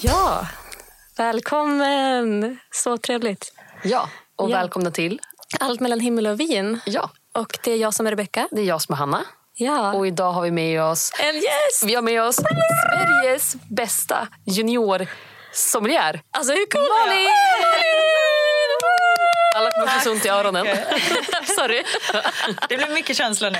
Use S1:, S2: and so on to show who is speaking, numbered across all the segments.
S1: Ja, välkommen! Så trevligt.
S2: Ja, och
S1: Ja.
S2: välkomna till.
S1: Allt mellan himmel och vin.
S2: Ja,
S1: Och det är jag som är Rebecka.
S2: det är jag som är Hanna.
S1: Ja.
S2: Och idag har vi med oss
S1: En gäst!
S2: vi har med oss Sveriges bästa junior sommelier.
S1: Alltså hur cool
S2: Malin! Alla kommer få ont i öronen.
S1: Sorry.
S3: Det blir mycket känslor nu.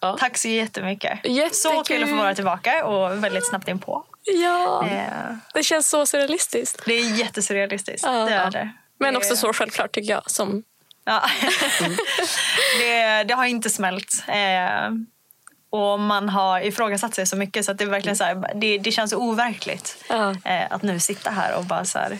S2: Ja.
S3: Tack så jättemycket.
S2: Jättekul.
S3: Så kul att få vara tillbaka och väldigt snabbt in på.
S1: Ja,
S3: Eh,
S1: det känns så surrealistiskt.
S3: Det är jättesurrealistiskt.
S1: Ja.
S3: Det är det.
S1: Men också så självklart tycker jag. Som...
S3: Ja. det, det har inte smält. Eh, och man har ifrågasatt sig så mycket så att det är verkligen så här, det, det känns overkligt
S1: Ja.
S3: eh, att nu sitta här och bara så här,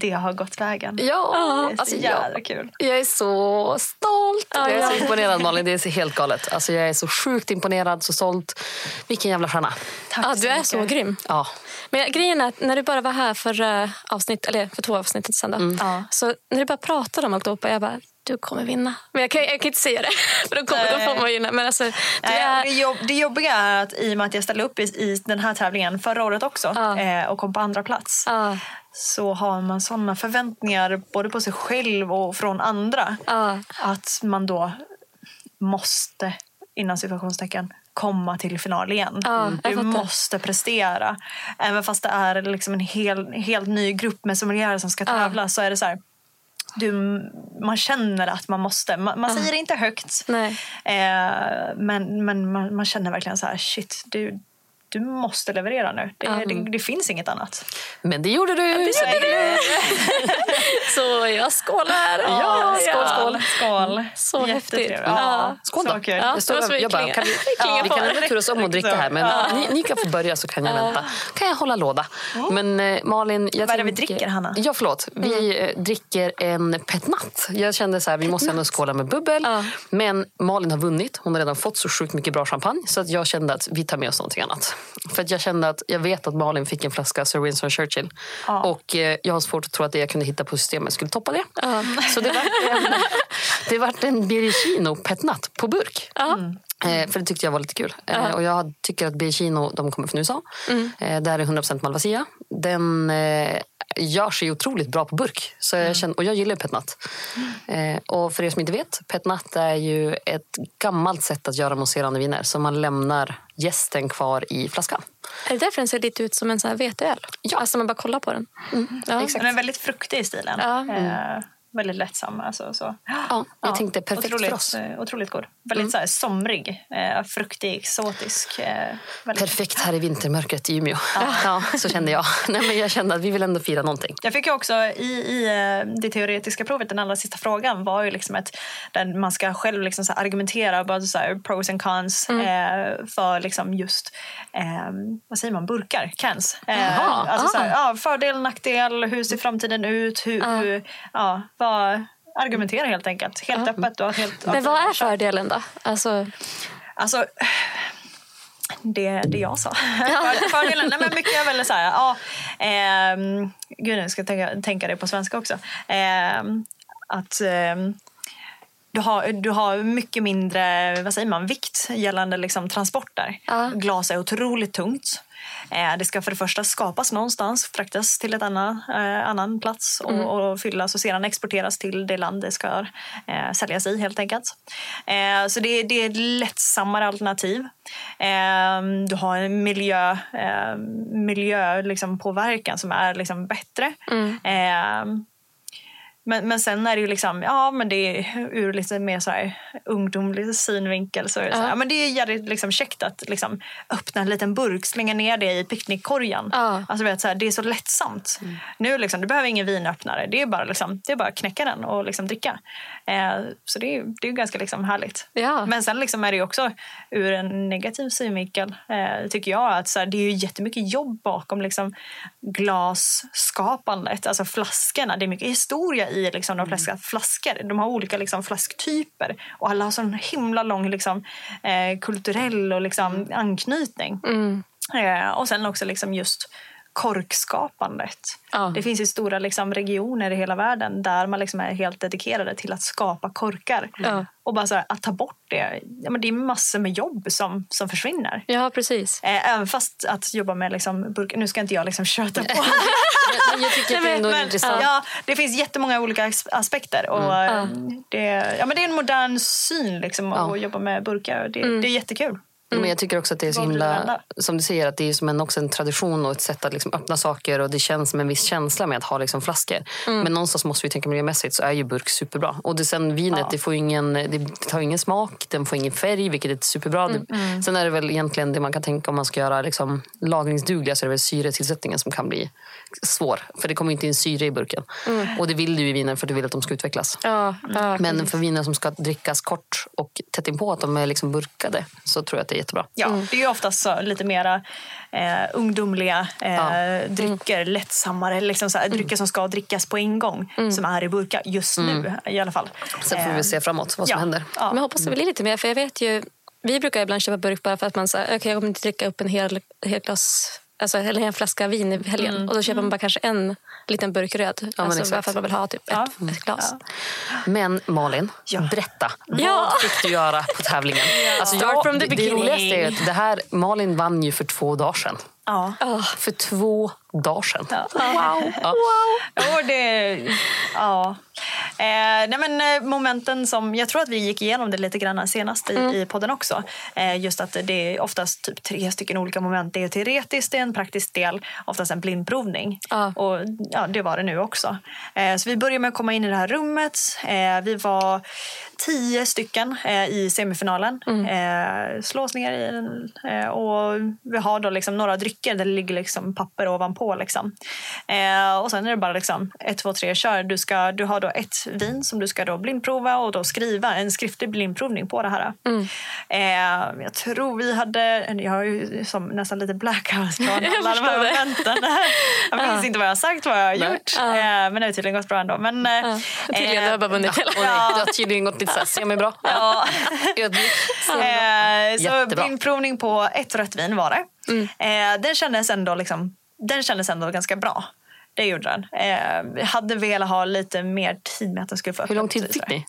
S3: det har gått vägen.
S2: Ja,
S3: Det är så
S2: alltså
S3: jävla
S2: jag,
S3: kul.
S2: jag är så stolt.
S1: Ja,
S2: jag är så imponerad Malin. Det är så helt galet. Alltså, jag är så sjukt imponerad, så stolt. Vilken jävla stjärna.
S3: Tack
S1: Ja, du är så grym.
S2: Ja.
S1: Men grejen är att när du bara var här för uh, avsnitt, eller för två avsnitt sen då,
S2: Mm.
S1: Så när du bara pratade om alltihopa, jag bara, du kommer vinna. Men jag kan, jag kan inte säga det, för då, kommer, då får man vinna. Men alltså,
S3: och
S1: är...
S3: det, jobb, det jobbiga är att i och med att jag ställde upp i, i den här tävlingen förra året också
S1: Ja.
S3: eh, och kom på andra plats
S1: Ja,
S3: så har man såna förväntningar både på sig själv och från andra
S1: ja,
S3: att man då måste, inom situationstecken, komma till final igen.
S1: Ja,
S3: du måste prestera. Även fast det är liksom en hel, helt ny grupp med sommelierer som ska tävla så är det så här, du, man känner att man måste. Man, man säger det inte högt. Eh, men men man, man känner verkligen så här, shit, du, du måste leverera nu. Det,
S1: Ja.
S3: det, det finns inget annat.
S2: Men det gjorde du.
S3: Så är
S1: Så jag skålar!
S3: Ja,
S1: skål, skål.
S3: skål.
S1: Så häftigt.
S3: Ja,
S1: Ja.
S2: Skål då.
S1: Ja,
S2: Det
S1: måste vi
S2: jag bara, kan vi,
S1: Klinga
S2: vi kan ändå turas om och dricka här, men
S3: Ja.
S2: ni, ni kan få börja så kan jag vänta. Kan jag hålla låda. Men eh, Malin... Jag
S3: Vad är det vi dricker, Hanna?
S2: Ja, förlåt. Vi eh, dricker en petnat. Jag kände så här, vi måste ändå skåla med bubbel.
S1: Ja.
S2: Men Malin har vunnit. Hon har redan fått så sjukt mycket bra champagne. Så att jag kände att vi tar med oss någonting annat. För att jag kände att jag vet att Malin fick en flaska Sir Winston Churchill.
S3: Ja.
S2: Och eh, jag har svårt att tro att det jag kunde hitta på systemet skulle toppa det.
S1: Ja.
S2: Så det vart en, det vart en Biricino petnat på burk.
S1: Ja.
S2: Eh, för det tyckte jag var lite kul. Eh, och jag tycker att Biricino, de kommer från USA. Eh, där är 100% Malvasia. Den eh, gör sig otroligt bra på burk. Så jag känner, och jag gillar petnat. Eh, och för er som inte vet, petnat är ju ett gammalt sätt att göra mousserande viner. Så man lämnar gästen kvar i flaskan.
S1: Är det därför den ser lite ut som en sån här veteöl?
S2: Ja.
S1: Alltså man bara kollar på den. Ja.
S2: exakt.
S3: Den är väldigt fruktig i stilen.
S1: Ja.
S3: Väldigt lättsam. Alltså, så.
S2: Ja, jag tänkte perfekt
S3: otroligt,
S2: för oss.
S3: eh, Otroligt god. Väldigt så här, somrig, eh, fruktig, exotisk. Eh, väldigt.
S2: Perfekt här i vintermörkret i Umeå. Ja, så kände jag. Nej, men jag kände att vi vill ändå fira någonting.
S3: Jag fick ju också i, i eh, det teoretiska provet, den allra sista frågan var ju liksom ett, där man ska själv liksom så argumentera bara så här, pros and cons
S1: Mm.
S3: eh, för liksom just, eh, vad säger man, burkar, cans. Eh,
S2: Jaha,
S3: alltså så här,
S1: ah.
S3: ja, fördel, nackdel, hur ser framtiden ut, hur, hur ja, vad, argumentera helt enkelt. Helt öppet och helt
S1: Men vad är fördelen då? Alltså,
S3: Alltså, det, det jag sa. För- Fördelen, nej men mycket är väl så här, ja, ehm, gud nu ska jag tänka, tänka det på svenska också. Ehm, att ehm, du har, du har mycket mindre vad säger man, vikt gällande liksom, transporter.
S1: Ja.
S3: Glas är otroligt tungt. Eh, det ska för det första skapas någonstans, fraktas till en annan, eh, annan plats och, och fyllas och sedan exporteras till det land det ska eh, säljas i helt enkelt. Så det, det är ett lättsammare alternativ. Du har en miljö, eh, miljö liksom, påverkan som är liksom, bättre. Eh, men, men sen är det ju liksom, ja men det är ur lite mer så här ungdomlig synvinkel så är det, så här,
S1: Ja.
S3: men det är jävligt liksom käckt att liksom öppna en liten burk, slänga ner det i picknickkorgen.
S1: Ja.
S3: Alltså, vet, så här, det är så lättsamt. Nu liksom, du behöver ingen vinöppnare, det är bara, liksom, det är bara att knäcka den och liksom dricka. Eh, så det är, det är ganska liksom härligt.
S1: Ja.
S3: Men sen liksom är det också ur en negativ synvinkel eh, tycker jag att så här, det är ju jättemycket jobb bakom liksom, glasskapandet, alltså flaskorna. Det är mycket historia i liksom, de flesta flaskor. De har olika liksom, flasktyper och alla har sån himla lång liksom, eh, kulturell och liksom, anknytning.
S1: mm.
S3: Och sen också liksom just korkskapandet.
S1: Ja.
S3: Det finns ju stora liksom, regioner i hela världen där man liksom är helt dedikerade till att skapa korkar.
S1: Ja.
S3: Och bara här, att ta bort det, ja, men det är massor med jobb som, som försvinner.
S1: Ja, precis.
S3: Eh, även fast att jobba med liksom, burkar, nu ska inte jag liksom köta på.
S2: Men jag tycker att det är intressant.
S3: ja, det finns jättemånga olika as- aspekter. Och, eh, det, ja, men det är en modern syn liksom, att jobba med burkar. Det, det är jättekul.
S2: Men jag tycker också att det är så himla, som du säger, att det är som en, också en tradition och ett sätt att liksom öppna saker och det känns som en viss känsla med att ha liksom flaskor. Men någonstans måste vi tänka miljömässigt så är ju burk superbra. Och det, sen vinet,
S3: Ja.
S2: det, får ingen, det tar ingen smak, den får ingen färg, vilket är superbra. Det, sen är det väl egentligen det man kan tänka om man ska göra liksom, lagringsdugliga så är det väl syretillsättningen som kan bli svår. För det kommer inte in syre i burken. Och det vill du i viner för du vill att de ska utvecklas.
S1: Ja, ja.
S2: Men för viner som ska drickas kort och tätt inpå att de är liksom burkade så tror jag att det är jättebra.
S3: Ja, Det är ju oftast så, lite mera eh, ungdomliga eh,
S2: Ja.
S3: drycker, lättsammare, liksom så här, drycker som ska drickas på en gång som är i burkar just nu i alla fall.
S2: Sen får vi
S3: Eh,
S2: se framåt vad som
S3: ja,
S2: händer.
S3: Ja.
S1: Men jag hoppas det blir lite mer. För jag vet ju, vi brukar ibland köpa burk bara för att man säger okay, jag kommer inte dricka upp en hel, hel glas Alltså, eller en flaska vin i helgen. Och då köper man bara kanske en liten burk röd.
S2: men
S1: alltså, bara för att man vill ha typ
S3: Ja.
S1: ett, ett glas.
S2: Men Malin,
S3: Ja.
S2: berätta.
S1: Ja.
S2: Vad fick du göra på tävlingen? Alltså,
S1: Start
S2: jag,
S1: from the
S2: det, det
S1: beginning.
S2: roligaste är att det här, Malin vann ju för två dagar sedan.
S3: Ja.
S2: För två dagar sedan.
S3: Wow.
S2: Ja.
S3: Ja, det, ja. Eh, nej men, eh, momenten som, jag tror att vi gick igenom det lite grann senast i, i podden också. Eh, just att det är oftast typ tre stycken olika moment. Det är teoretiskt, det är en praktisk del, oftast en blindprovning.
S1: Ja.
S3: Och ja, det var det nu också. Eh, så vi började med att komma in i det här rummet. Eh, vi var tio stycken eh, i semifinalen. Eh, slås ner i. Eh, och vi har då liksom några drycker där det ligger liksom papper ovanpå. Liksom. Eh, och sen är det bara liksom ett, två, tre, kör. Du, ska, du har då ett vin som du ska då blindprova och då skriva en skriftlig blindprovning på det här. Eh, jag tror vi hade, jag har ju som nästan lite blackout från alla de här momenten. Jag minns inte vad jag har sagt, vad jag har
S2: Nej.
S3: gjort. Eh, men det har tydligen gått bra ändå. Men, eh,
S1: Ja. Tydligen,
S3: eh,
S1: du har bara vunnit hela.
S2: Nej, det har tydligen gått lite semi-bra.
S3: Ja.
S2: Ödmjuk.
S3: Eh, så blindprovning på ett rött vin var det.
S1: Mm.
S3: Eh, den, kändes ändå liksom, den kändes ändå ganska bra. Det gjorde den. Eh, jag hade velat ha lite mer tid med att den skulle få
S2: Hur lång
S3: öppna
S2: tid fick ni?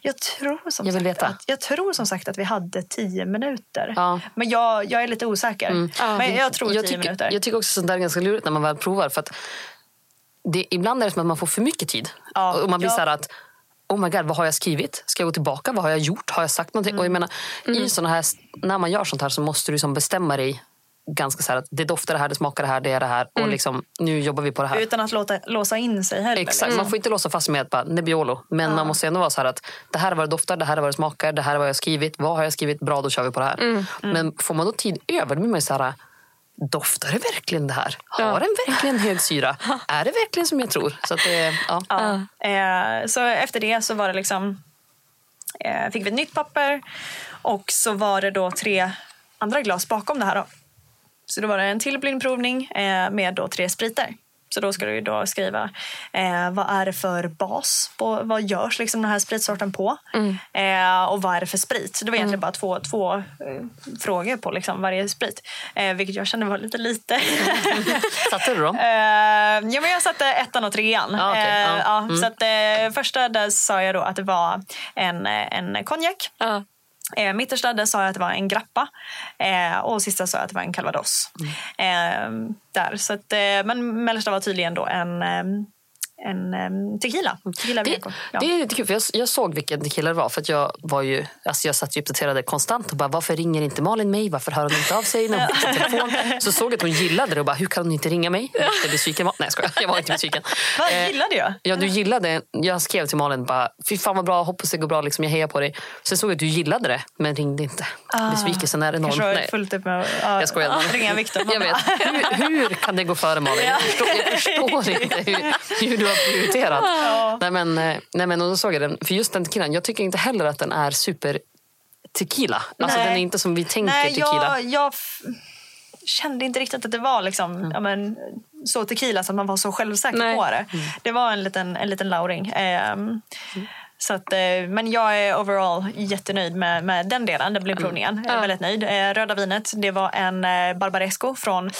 S3: Jag tror som,
S2: Jag
S3: sagt. Att, jag tror som sagt att vi hade tio minuter.
S2: Ja.
S3: Men jag, jag är lite osäker.
S1: Ja.
S3: Men jag tror
S2: jag
S3: tio
S2: tycker,
S3: minuter.
S2: Jag tycker också sånt där är ganska lurigt när man väl provar. För att det, ibland är det som att man får för mycket tid.
S3: Ja,
S2: och man blir
S3: ja.
S2: så här att Oh my God, vad har jag skrivit? Ska jag gå tillbaka? Vad har jag gjort? Har jag sagt någonting? Och jag menar, i såna här, när man gör sånt här så måste du som bestämma dig ganska så här att det doftar det här, det smakar det här, det är det här. Och liksom, nu jobbar vi på det här.
S3: Utan att låta, låsa in sig heller.
S2: Exakt,
S3: liksom.
S2: man får inte låsa fast med att bara Nebbiolo. Men man måste ändå vara så här att det här är vad det doftar, det här är vad det smakar, det här är vad jag har skrivit. Vad har jag skrivit? Bra, då kör vi på det här. Men får man då tid över, då blir man ju så här Doftar det verkligen det här? Har
S1: Ja.
S2: den verkligen hög syra? Är det verkligen som jag tror? Så det, ja.
S3: Ja. Eh, så efter det så var det liksom, eh, fick vi ett nytt papper och så var det då tre andra glas bakom det här. Då. Så då var det en till blindprovning eh, med då tre spriter. Så då ska du då skriva eh, vad är det för bas, på, vad görs liksom den här spritsorten på eh, och vad är det för sprit. Så det var egentligen bara två, två eh, frågor på liksom varje sprit, eh, vilket jag kände var lite lite.
S2: Satte du dem?
S3: Eh, ja, men jag satte ettan och trean.
S2: Ja, okej.
S3: Eh,
S2: Ja. Mm.
S3: så att, första där sa jag då att det var en, en konjak.
S1: Ja.
S3: Eh, mittersta där sa jag att det var en grappa. Eh, och sista sa jag att det var en calvados.
S2: Mm.
S3: Eh, där. Så att, eh, men mellersta var tydligen då en, eh, en tequila. tequila
S2: Det,
S3: ja.
S2: det är lite kul, för jag, jag såg vilken tequila det var. För att jag, var ju, alltså jag satt ju uppdaterade konstant och bara, varför ringer inte Malin mig? Varför hör hon inte av sig när hon telefon? Så såg jag att hon gillade det och bara, hur kan hon inte ringa mig? Jag blev besviken. Nej, jag skojar. Jag var inte besviken.
S3: Vad
S2: Eh,
S3: gillade jag?
S2: Ja, du gillade. Jag skrev till Malin bara, fy fan vad bra, hoppas det går bra, liksom, jag hejar på dig. Sen såg jag att du gillade det, men ringde inte. Besvikelsen är enorm.
S3: Kanske var fullt upp med att
S2: Jag skojar.
S3: ja, ringa Viktor.
S2: Jag vet. Hur, hur kan det gå före Malin? Jag förstår, jag förstår inte hur, hur du har prioriterat. Nej, men, eh, nej, men och då såg jag den. För just den tequilan, jag tycker inte heller att den är super tequila. Alltså
S3: Nej.
S2: den är inte som vi tänker
S3: Nej,
S2: tequila.
S3: jag, jag f- kände inte riktigt att det var liksom, ja, men, så tequila så att man var så självsäker
S1: Nej.
S3: på det. Det var en liten, en liten lauring. Ehm, Så att, eh, men jag är overall jättenöjd med, med den delen, den blindprovningen. Jag är
S1: Ja.
S3: väldigt nöjd. Eh, Röda vinet, det var en eh, Barbaresco från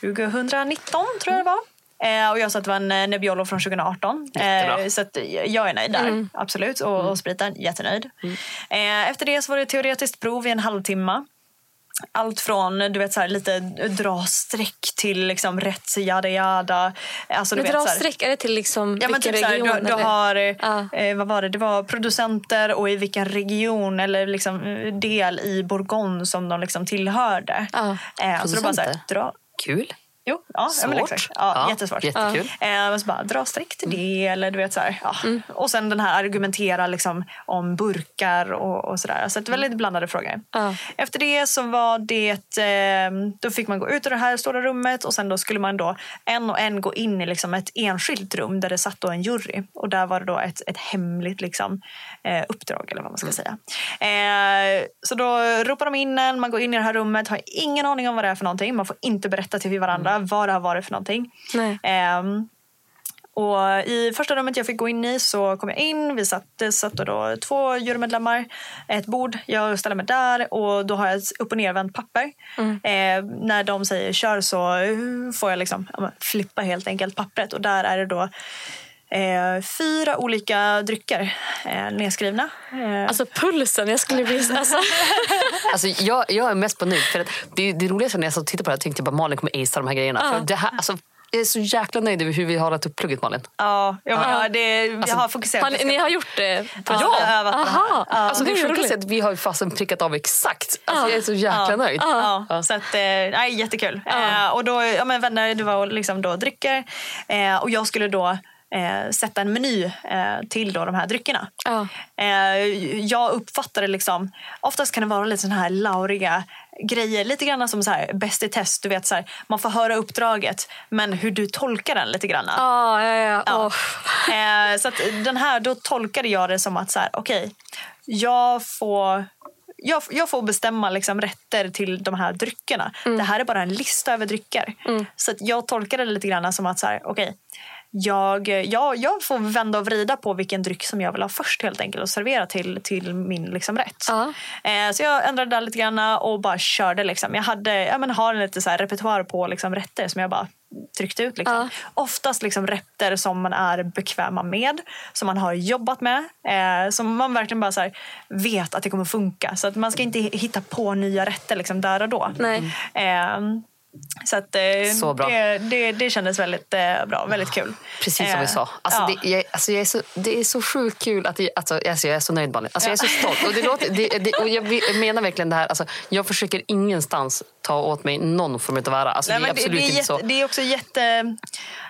S3: 2019 tror jag det var. Eh, och jag sa att det var en eh, Nebbiolo från 2018.
S2: Jättebra.
S3: Eh, så att jag är nöjd där, absolut. Och, och spriten, jättenöjd. Eh, efter det så var det teoretiskt prov i en halvtimme. Allt från du vet, så här, lite dra streck till liksom, rätt yada yada. Alltså, du
S1: Men
S3: vet,
S1: dra
S3: så här-
S1: streck, är det till liksom
S3: Ja, men
S1: vilken
S3: typ så här,
S1: region?
S3: du, du har,
S1: Ja.
S3: eh, vad var det? Det var producenter och i vilken region eller liksom eh, del i Bourgogne som de liksom tillhörde.
S1: Ja.
S3: Eh, så då bara så här,
S2: Producenter?
S3: dra,
S2: Kul.
S3: Jo, ja, ja,
S2: Svårt.
S3: exakt. Ja,
S2: Ja,
S3: jättesvårt.
S2: jättekul.
S3: Eh, så bara, dra streck till det. Eller, du vet, så här, ja. Och sen den här argumentera liksom, om burkar och, och sådär. Så ett väldigt blandade frågor.
S1: Ja.
S3: Efter det så var det, eh, då fick man gå ut ur det här stora rummet och sen då skulle man då en och en gå in i liksom ett enskilt rum där det satt då en jury. Och där var det då ett, ett hemligt liksom, eh, uppdrag eller vad man ska säga. Eh, så då ropar de in en, man går in i det här rummet, har ingen aning om vad det är för någonting. Man får inte berätta till varandra vad det har varit för någonting. Ehm, och I första rummet jag fick gå in i så kom jag in. Vi satt, det satt då två jurymedlemmar, ett bord. Jag ställer mig där och då har jag ett upp och nervänt papper. Eh, när de säger kör så får jag liksom flippa helt enkelt pappret och där är det då eh, fyra olika drycker eh, nedskrivna. Eh,
S1: Alltså pulsen, jag skulle bli... Alltså,
S2: Alltså, jag, jag är mest på nöjd. För att det, det roligaste när jag satt och tittade på det här tänkte jag bara Malin kommer acea de här grejerna.
S1: Ja.
S2: För det här, alltså, jag är så jäkla nöjd över hur vi har lagt upp plugget Malin.
S3: ja, ja, men,
S1: Ja.
S3: ja, det, jag har fokuserat.
S1: har ni, ni har gjort det? På
S3: Ja, jag har övat.
S1: Aha.
S3: Ja.
S2: Alltså, det
S1: är
S2: sjukaste är
S1: roligt.
S2: att vi har ju fasen prickat av exakt. Alltså, jag är så jäkla
S3: Ja.
S2: nöjd.
S3: Ja, så att, eh, nej, jättekul.
S1: Ja.
S3: Eh, och då, ja, men vänner, det var liksom då drycker eh, och jag skulle då eh, sätta en meny eh, till då de här dryckerna.
S1: Ja.
S3: Eh, jag uppfattar det liksom, oftast kan det vara lite såna här lauriga grejer, lite grann som så här, bäst i test. Du vet, så här, man får höra uppdraget, men hur du tolkar den lite grann.
S1: Ja, ja, ja.
S3: Ja.
S1: Åh.
S3: Eh, så att den här, då tolkade jag det som att så här, okej, jag får jag, jag får bestämma liksom rätter till de här dryckerna. Det här är bara en lista över drycker. Så att jag tolkade det lite grann som att så här, okej, jag, jag, jag får vända och vrida på vilken dryck som jag vill ha först helt enkelt och servera till, till min liksom, rätt.
S1: Ja.
S3: Eh, så jag ändrade där lite grann och bara körde. Liksom. Jag hade, ja, men har en lite så här repertoar på liksom, rätter som jag bara tryckte ut. Liksom.
S1: Ja.
S3: Oftast liksom, rätter som man är bekväma med, som man har jobbat med. Eh, som man verkligen bara här, vet att det kommer funka. Så att man ska inte hitta på nya rätter liksom, där och då.
S1: Nej.
S3: Eh, så att, eh,
S2: Så bra.
S3: Det, det, det kändes väldigt eh, bra, väldigt kul.
S2: Precis som vi
S3: Eh,
S2: sa. Alltså,
S3: ja.
S2: det, jag, alltså, jag är så, det är så sjukt kul. Att jag, alltså, alltså, jag är så nöjd Malin. Alltså, Jag är så stolt. Och, det låter, det, det, och jag menar verkligen det här. Alltså, jag försöker ingenstans ta åt mig någon form av ära. Alltså,
S3: Nej,
S2: det är
S3: det,
S2: absolut
S3: det, är
S2: inte
S3: jätte,
S2: så.
S3: det är också jätte,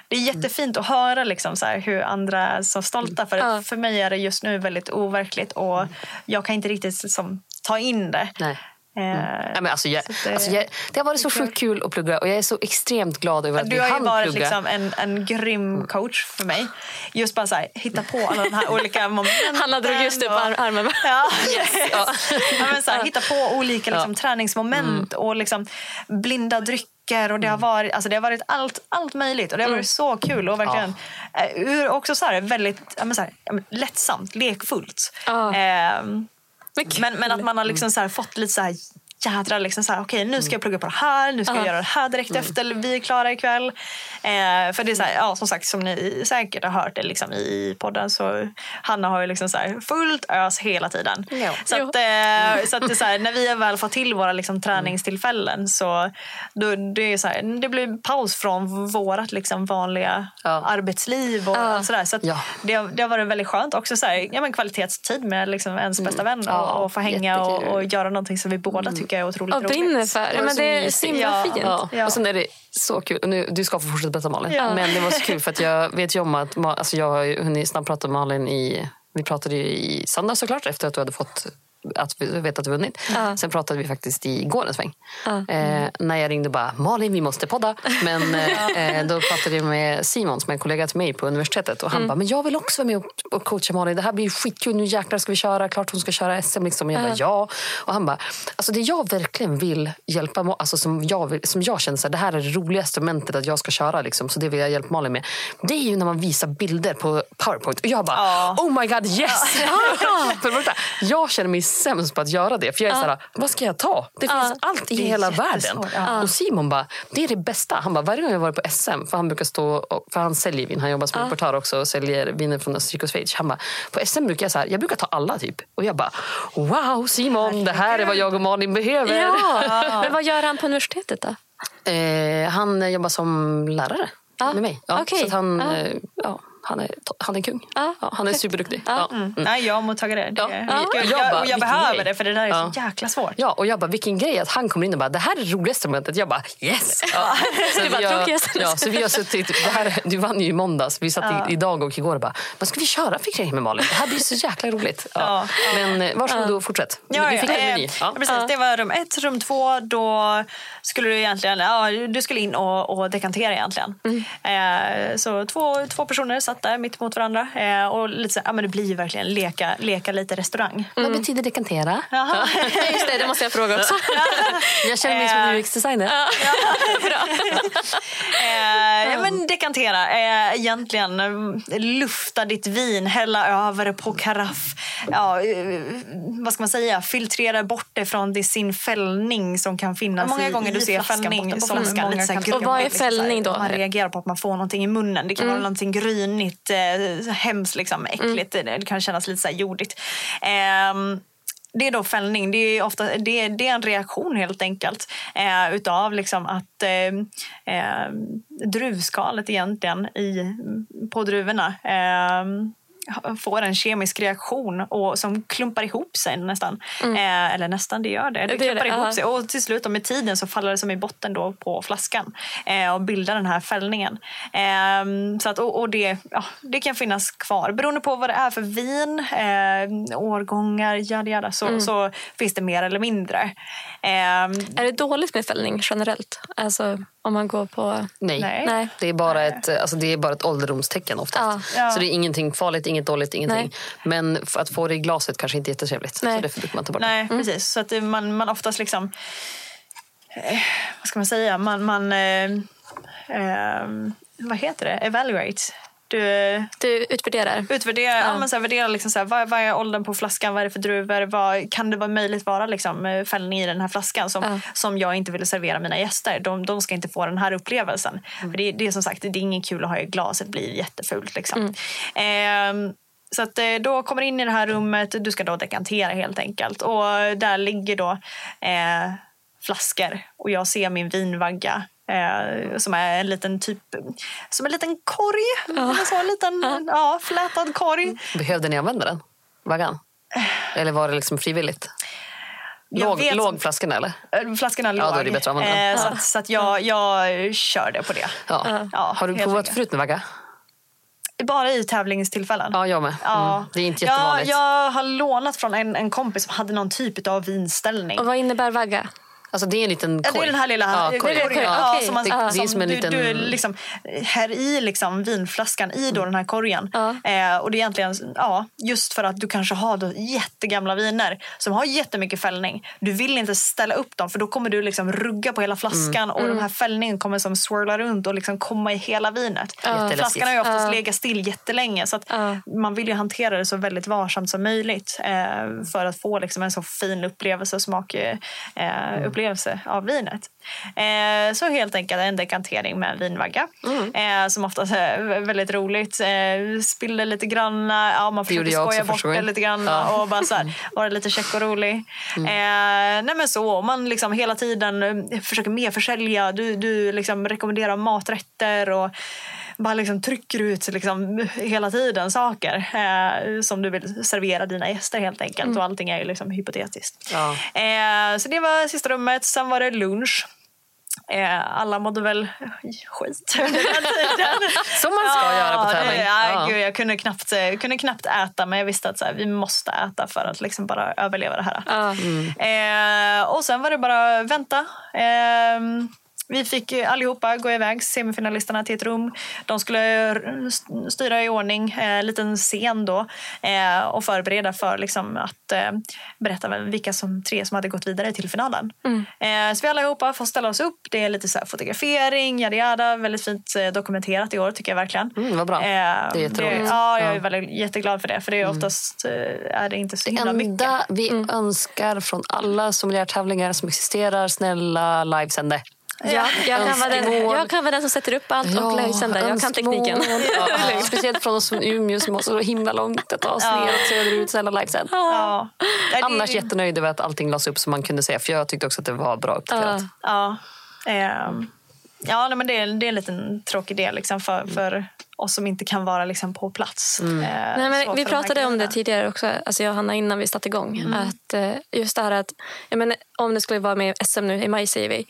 S3: det är jättefint att höra liksom så hur andra är så stolta. För,
S1: Ja.
S3: för mig är det just nu väldigt overkligt och jag kan inte riktigt liksom, ta in det.
S2: Nej.
S3: Eh,
S2: Nej, men alltså, jag,
S3: det-
S2: alltså, jag, det har varit så sjukt kul att plugga och jag är så extremt glad över att
S3: Du
S2: vi
S3: har ju
S2: hann
S3: varit
S2: plugga.
S3: liksom en, en grym coach för mig. Just bara så här, hitta på alla de här olika momenten.
S1: Hanna drog just upp
S3: och-
S1: ar- armen.
S3: Ja.
S2: Ja.
S3: ja, men så här, hitta på olika liksom, träningsmoment och liksom, blinda drycker. Och det, har varit, alltså, det har varit allt, allt möjligt och det har varit så kul. Och verkligen, eh, ur- också så här, väldigt ja, men så här, ja, lättsamt, lekfullt.
S1: Ja.
S3: Ehm,
S1: men
S3: men, men att man har liksom så här fått lite så här jädrar, liksom så här, okej nu ska jag plugga på det här, nu ska jag
S1: Ja.
S3: göra det här direkt efter vi är klara ikväll. Eh, för det är så här, ja som sagt som ni säkert har hört det liksom i podden så Hanna har ju liksom så här fullt ös hela tiden.
S2: Ja.
S3: Så, att, eh, så att det är så här, när vi väl fått till våra liksom, träningstillfällen så då, det, är så här, det blir paus från vårt liksom, vanliga
S2: Ja.
S3: arbetsliv och,
S1: Ja.
S3: och sådär. Så att
S2: Ja.
S3: det, det har varit väldigt skönt också så här, ja, men kvalitetstid med liksom, ens bästa vän och, och få hänga och, och göra någonting som vi båda tycker är otroligt
S1: Och
S3: roligt.
S1: brinner för. Ja, men det är så himla
S3: Ja.
S1: fint.
S2: Ja.
S3: Ja.
S2: Och sen är det så kul. Nu, du ska få fortsätta berätta Malin.
S3: Ja.
S2: Men det var så kul för att jag vet ju om att alltså jag har hunnit snabbprata med Malin i vi pratade ju i söndag såklart efter att du hade fått att vi vet att du vunnit.
S1: Ja.
S2: Sen pratade vi faktiskt igår en sväng.
S1: Ja.
S2: Eh, när jag ringde bara Malin vi måste podda. Men eh, eh, då pratade jag med Simon som är en kollega till mig på universitetet. Och han bara men jag vill också vara med och, och coacha Malin. Det här blir ju skitkul. Nu jäklar ska vi köra. Klart hon ska köra SM. Liksom. Och jag bara ja. Och han bara alltså det jag verkligen vill hjälpa alltså som jag, vill, som jag känner så här, det här är det roligaste momentet att jag ska köra. Liksom, så det vill jag hjälpa Malin med. Det är ju när man visar bilder på powerpoint. Och jag bara,
S3: Ja.
S2: oh my god yes! för jag känner mig sämst på att göra det. För jag är såhär, vad ska jag ta? Det finns allt i hela världen.
S3: ja.
S2: Och Simon bara, det är det bästa. Han bara, varje gång jag varit på SM, för han brukar stå, och, för han säljer vin, han jobbar som importör också och säljer viner från Österrike och Schweiz. Han bara, på SM brukar jag så här, jag brukar ta alla typ. Och jag bara, wow Simon, det här är vad jag och Malin behöver.
S1: Ja. Men vad gör han på universitetet då?
S2: Eh, han jobbar som lärare
S1: Ja,
S2: med mig. Ja,
S1: okej.
S2: Så han,
S1: Ja.
S2: Ja, han, är, han är kung.
S1: Ja,
S2: Ja, han är superduktig.
S1: Ja.
S2: Ja. Mm.
S3: Nej, jag mottagar det. det
S2: Ja.
S3: är
S2: Ja. Jag
S3: Jag, jag
S2: vilken
S3: behöver
S2: grej.
S3: det, för det där är
S2: Ja.
S3: så jäkla svårt.
S2: Ja, och jag bara, vilken grej att han kommer in och bara, det här är det roligaste momentet. Jag bara, yes! Ja. Så
S1: Det var
S2: vi har, ja, så vi har suttit, det här, du vann ju i måndags. Vi satt i, idag och igår och bara, vad ska vi köra för grej med Malin? Det här blir så jäkla roligt. Ja.
S3: Ja.
S2: Men eh, varsågod och fortsätt.
S3: Ja,
S2: du fick en meny. Ja.
S3: Precis, det var rum ett. Rum två, då skulle du egentligen ja, du skulle in och, och dekantera egentligen. Eh, så två, två personer satt där mitt mot varandra. Eh, och lite så, ja, men det blir verkligen leka, leka lite restaurang.
S2: Vad betyder dekantera?
S3: Jaha.
S1: Just det, det måste jag fråga också.
S2: Jag känner mig som en UX-designer.
S3: Eh, ja, men dekantera. Eh, egentligen eh, lufta ditt vin, hälla över det på karaff. Ja, eh, vad ska man säga? Filtrera bort det från det, sin fällning som kan finnas
S2: Många
S3: i,
S2: gånger du ser fällning som många kan-
S1: Och vad är
S3: liksom
S1: fällning då?
S3: Man reagerar på att man får någonting i munnen. Det kan vara någonting grynigt, eh, hemskt, liksom, äckligt. Det kan kännas lite så här jordigt. Ehm, det är då fällning. Det är, ofta, det är, det är en reaktion helt enkelt eh, utav liksom att eh, eh, druvskalet egentligen i, på druvorna eh, får en kemisk reaktion och som klumpar ihop sig nästan. Eh, eller nästan, det gör det. Det
S1: Det
S3: klumpar
S1: det,
S3: ihop sig och till slut med tiden så faller det som i botten då på flaskan eh, och bildar den här fällningen. Eh, så att, och, och det, ja, det kan finnas kvar. Beroende på vad det är för vin, eh, årgångar, yada, yada, så, så finns det mer eller mindre. Eh,
S1: Är det dåligt med fällning generellt? Alltså om man går på...
S2: Nej.
S3: Nej.
S2: Det är bara ett, alltså det är bara ett ålderdomstecken oftast.
S3: Ja.
S2: Så det är ingenting farligt, inget dåligt, ingenting.
S1: Nej.
S2: Men att få det i glaset kanske inte är jättetrevligt.
S1: Nej.
S2: Så därför brukar man ta bort det.
S3: Nej, precis. Så att det- man, man oftast liksom... Eh, vad ska man säga? Man... man eh, eh, vad heter det? Evaluate. Du
S1: Du utvärderar.
S3: utvärderar, ja. men så här, värderar liksom så här, vad, vad är åldern på flaskan, vad är det för druvor, vad, kan det vara möjligt vara liksom, eh, fällning i den här flaskan som,
S1: Ja.
S3: som jag inte vill servera mina gäster. De, de ska inte få den här upplevelsen. För det, det är som sagt det är inget kul att ha i glaset, blir jättefult. Liksom. Ehm, så att eh, då kommer in i det här rummet, du ska då dekantera helt enkelt. Och där ligger då eh, flaskor och jag ser min vinvagga eh, som är en liten typ som en liten korg. En sån liten ja. flätad korg.
S2: Behövde ni använda den? Vaggan? Eller var det liksom frivilligt?
S3: Jag
S2: Låg,
S3: vet
S2: låg flaskorna eller?
S3: Eh, Flaskorna
S2: Ja,
S3: låg.
S2: då är det bättre att använda den.
S3: Eh, så att, så att jag, jag körde på det.
S2: Ja.
S3: Ja,
S2: Har du provat
S3: enkelt.
S2: förut med vagga?
S3: Bara i tävlingstillfällen.
S2: Ja, jag med.
S3: Ja.
S2: Mm. Det är inte
S3: Ja,
S2: jättevanligt.
S3: jag har lånat från en, en kompis som hade någon typ av vinställning.
S1: Och vad innebär vagga?
S2: Alltså det är en liten
S3: Ja,
S2: korg.
S3: det är den här lilla
S2: Ja, korgen. Ja.
S3: Ja, som man,
S2: Det- det är
S3: som
S2: som en
S3: du,
S2: liten-
S3: du liksom, här i liksom vinflaskan i då den här korgen.
S1: Ja.
S3: Eh, och det är egentligen ja, just för att du kanske har då jättegamla viner som har jättemycket fällning. Du vill inte ställa upp dem för då kommer du liksom rugga på hela flaskan och den här fällningen kommer som swirla runt och liksom komma i hela vinet. Flaskan har ju oftast
S1: Ja.
S3: legat still jättelänge så att
S1: Ja.
S3: man vill ju hantera det så väldigt varsamt som möjligt eh, för att få liksom en så fin upplevelse och smak, eh,
S2: Mm.
S3: Upplevelse av vinet. Eh, så helt enkelt en dekantering med en vinvagga
S2: Mm.
S3: eh, som oftast är väldigt roligt. Eh, spillde lite grann, ja, man
S2: också
S3: skoja bort det lite grann
S2: Ja. Mm.
S3: och bara så här, vara lite check och rolig. Eh, nej men så, man liksom hela tiden eh, försöker merförsälja. Du, du liksom rekommenderar maträtter och bara liksom trycker ut liksom hela tiden saker eh, som du vill servera dina gäster helt enkelt. Och allting är ju liksom hypotetiskt.
S2: Ja.
S3: Eh, så det var sista rummet. Sen var det lunch. Eh, alla mådde väl skit.
S2: Som man ska göra på tävling.
S3: Ja,
S2: Ja.
S3: Gud, jag kunde knappt, eh, kunde knappt äta, men jag visste att så här, vi måste äta för att liksom bara överleva det här.
S1: Ja.
S3: Eh, och sen var det bara vänta. Eh, vi fick allihopa gå iväg, semifinalisterna, till ett rum. De skulle styra i ordning en eh, liten scen då eh, och förbereda för liksom, att eh, berätta vilka som tre som hade gått vidare till finalen. Mm. Eh, så vi allihopa får ställa oss upp. Det är lite så fotografering, yada yada. Väldigt fint eh, dokumenterat i år tycker jag verkligen.
S2: Mm, vad bra. Eh, det är jätteroligt.
S3: Ja, jag är väldigt, jätteglad för det. För det är mm. oftast är det inte så himla mycket. Det enda
S2: vi mm. önskar från alla sommeliertävlingar som existerar, snälla livesände.
S1: Ja, jag, kan vara den, jag kan vara den som sätter upp allt ja, och livesänder. Jag kan tekniken.
S2: Ja, speciellt från oss från Umeå som har så himla långt att ta oss ja. ner söderut. Livesänd. Ja. Annars det... jättenöjd över att allting lades upp som man kunde se. För jag tyckte också att det var bra uppdaterat.
S3: Ja, ja. Um, ja men det, är, det är en liten tråkig del liksom för, för oss som inte kan vara liksom på plats. Mm.
S1: Eh, Nej, men vi pratade om det tidigare också, alltså jag och Hanna, innan vi satte igång. Mm. Att, eh, just det här att jag menar, om det skulle vara med SM nu i maj säger vi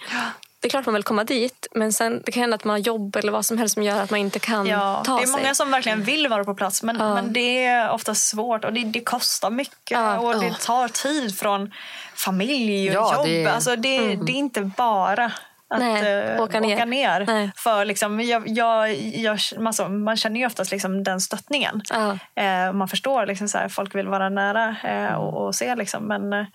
S1: det är klart man vill komma dit men sen det kan hända att man har jobb eller vad som helst som gör att man inte kan ja, ta
S3: sig. Det är många som verkligen vill vara på plats men, ja. men det är ofta svårt och det, det kostar mycket ja. och det tar tid från familj och jobb. Det, alltså det, mm. det är inte bara att Nej, uh, åka ner. Åka ner. För liksom, jag, jag, jag, man, man känner ju oftast liksom den stöttningen. Uh. Uh, man förstår liksom så här, folk vill vara nära uh, och, och, se. Liksom, men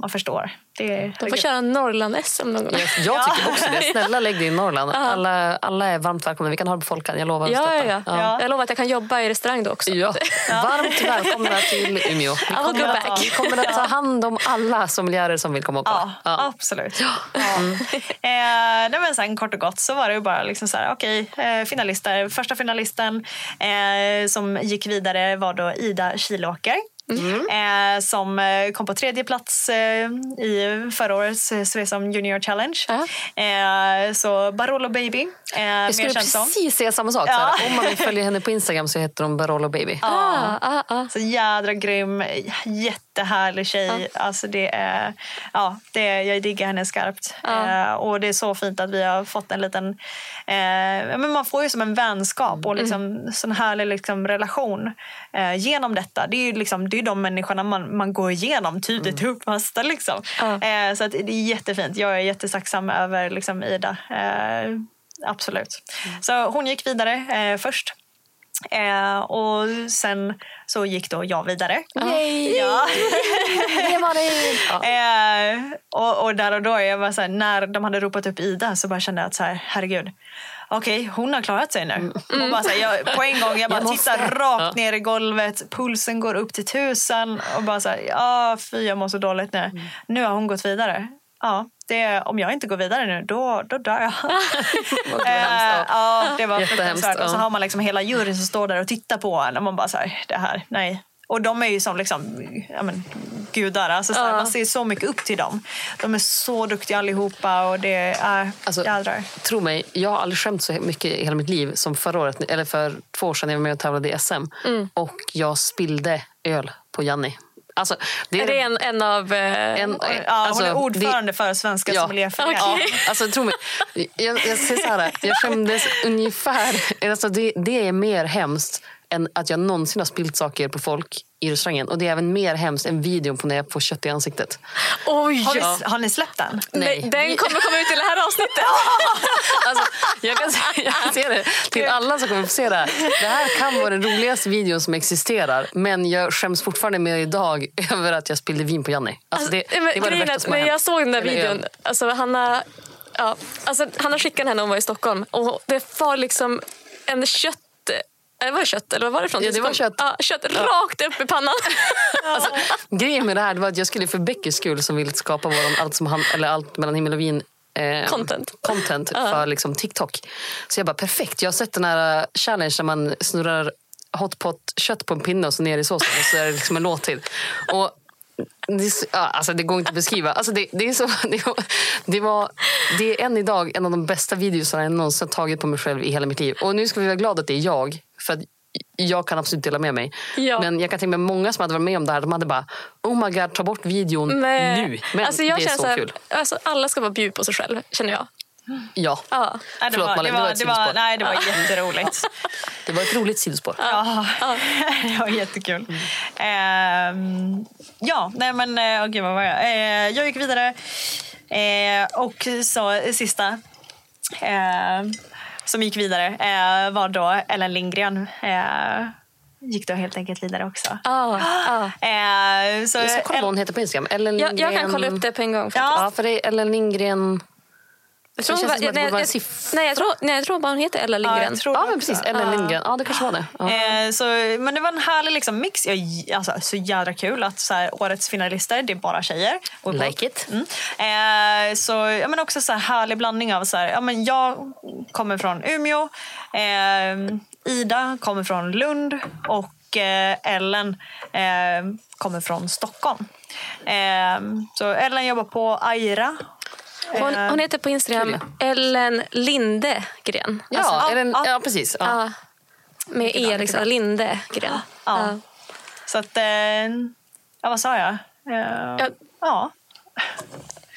S3: man förstår.
S1: Det De får köra Norrland-SM någon gång.
S2: Yes, jag tycker också det. Snälla lägg det i Norrland. Alla, alla är varmt välkomna. Vi kan ha det på Folkan. Jag lovar.
S1: Ja, ja, ja. Jag lovar att jag kan jobba i restaurang då också.
S2: Ja. Varmt välkomna till Umeå. Vi kommer, att, vi kommer att ta hand om alla sommelierer som vill komma och
S3: kolla. Ja, absolut. Ja. Mm. eh, men sen kort och gott så var det ju bara liksom så här, okay, eh, finalister. Första finalisten eh, som gick vidare var då Ida Kilåker. Mm. Eh, som eh, kom på tredje plats eh, i förra årets eh, Svesam Junior Challenge. Uh-huh. så Barolo Baby.
S2: Eh, jag skulle precis säga samma sak. Ja. Om man följa henne på Instagram så heter hon Barolo Baby.
S3: Ah, ah, ah. Så jädra grym. Jättehärlig tjej. Ah. Alltså det är, ja, det, jag diggar henne skarpt. Ah. och det är så fint att vi har fått en liten... Eh, men man får ju som en vänskap och liksom, mm. sån härlig liksom, relation genom detta. Det är ju liksom, det är de människorna man, man går igenom typ det mm. tuffaste. Liksom. Mm. Eh, så att det är jättefint. Jag är jättetacksam över liksom, Ida. Eh, absolut. Mm. Så hon gick vidare eh, först. Eh, och sen så gick då jag vidare.
S1: Yay! Ja. det var det!
S3: Ja. Eh, och, och, där och då, jag var så här, när de hade ropat upp Ida så bara kände jag att så här, herregud okej, okay, hon har klarat sig nu. Mm. Och bara så här, jag, på en gång, jag bara jag tittar rakt ner i golvet, pulsen går upp till tusen och bara så här, ja fy jag mår så dåligt nu. Mm. Nu har hon gått vidare. Ja, det, om jag inte går vidare nu, då, då dör jag. eh, ja, det var fruktansvärt. Och så har man liksom hela juryn som står där och tittar på en och man bara så här, det här, nej, och de är ju som liksom, ja men, gudar. Alltså, så uh. Man ser så mycket upp till dem. De är så duktiga allihopa och det är alltså, jädrar.
S2: Tro mig, jag har aldrig skämt så mycket i hela mitt liv som förra året, eller för två år sedan när jag var med och tävlade i SM. Mm. Och jag spillde öl på Janni.
S1: Alltså, det är, är det en, en av... Eh, en,
S3: ja, alltså, hon är ordförande det, för Svenska ja, sommelierföreningen.
S2: Okay. Ja, alltså, tro mig, jag, jag här, jag skämdes ungefär... Alltså, det, det är mer hemskt än att jag någonsin har spilt saker på folk i restaurangen. Och det är även mer hemskt än videon på när jag får kött i ansiktet.
S3: Oj, har, ni, har ni släppt den?
S1: Nej. Den kommer komma ut i det här avsnittet.
S2: alltså, jag, kan, jag kan säga det till alla som kommer få se det här. Det här kan vara den roligaste videon som existerar. Men jag skäms fortfarande med idag över att jag spillde vin på Janni. Alltså, det,
S1: det var det värsta som har hänt. Jag såg den där videon. Alltså, Hanna, ja, alltså, Hanna skickade henne när hon var i Stockholm. Och det var liksom en kött det var kött, eller vad var det från?
S2: Ja, det var kött.
S1: Ja, kött rakt upp i pannan.
S2: alltså, grejen med det här var att jag skulle för Beckys skull som ville skapa våran allt, som han, eller allt mellan himmel och vin
S1: eh, content,
S2: content uh. för liksom, TikTok. Så jag bara perfekt, jag har sett den här uh, challenge där man snurrar hotpot kött på en pinne och så ner i såsen och så är det liksom en låt till. Och det, ja, alltså det går inte att beskriva. Alltså det, det, är så, det, det, var, det är än idag en av de bästa videorna jag någonsin tagit på mig själv i hela mitt liv. Och nu ska vi vara glada att det är jag för att jag kan absolut dela med mig. Ja. Men jag kan tänka mig många som hade varit med om det här, de hade bara oh my god, ta bort videon Nej. nu. Men alltså jag det är så här, kul.
S1: Alltså alla ska vara bjuda på sig själv, känner jag.
S2: Ja.
S3: ja. Nej, det, var, Malin, det, var, det, var, nej, det var jätteroligt.
S2: det var ett roligt sidospår.
S3: Ja, ja. det var jättekul. Mm. Uh, ja, nej men uh, okay, vad var jag? Uh, jag gick vidare uh, och så sista eh, som gick vidare eh, var då Ellen Lindgren. Eh, gick då helt enkelt vidare också.
S1: Ah, ah.
S3: Eh, så
S2: Jag ska kolla vad hon heter på Instagram. Ellen
S1: Jag, jag kan
S2: Lindgren-
S1: kolla upp det på en gång.
S3: Ja.
S2: Ja, för det är Ellen Lindgren...
S1: Jag tror,
S2: Det känns som att det
S1: nej,
S2: borde vara en
S1: jag- nej, jag tror, nej, jag tror bara hon heter Ella Lindgren.
S3: jag tror
S2: Ja,
S3: det
S2: men
S3: också.
S2: precis. Ellen. Lindgren. Ja, det kanske var det. Ja.
S3: Eh, så, men det var en härlig liksom, mix. Jag, alltså, så jädra kul att så här, årets finalister, det är bara tjejer. Och-
S2: Like it.
S3: Mm. Eh, så, ja, men också så här, härlig blandning av... Så här, ja, men jag kommer från Umeå, eh, Ida kommer från Lund och eh, Ellen eh, kommer från Stockholm. Eh, så Ellen jobbar på Aira.
S1: Hon,
S3: Eh,
S1: hon heter på Instagram Ellen Lindegren.
S2: Ja,
S3: Alltså,
S2: Ellen,
S3: ja.
S2: ja, precis. Ja,
S1: med E, liksom. Lindegren.
S3: Ja. Så att... Eh, ja, vad sa jag? Eh,
S1: Ja.
S3: ja.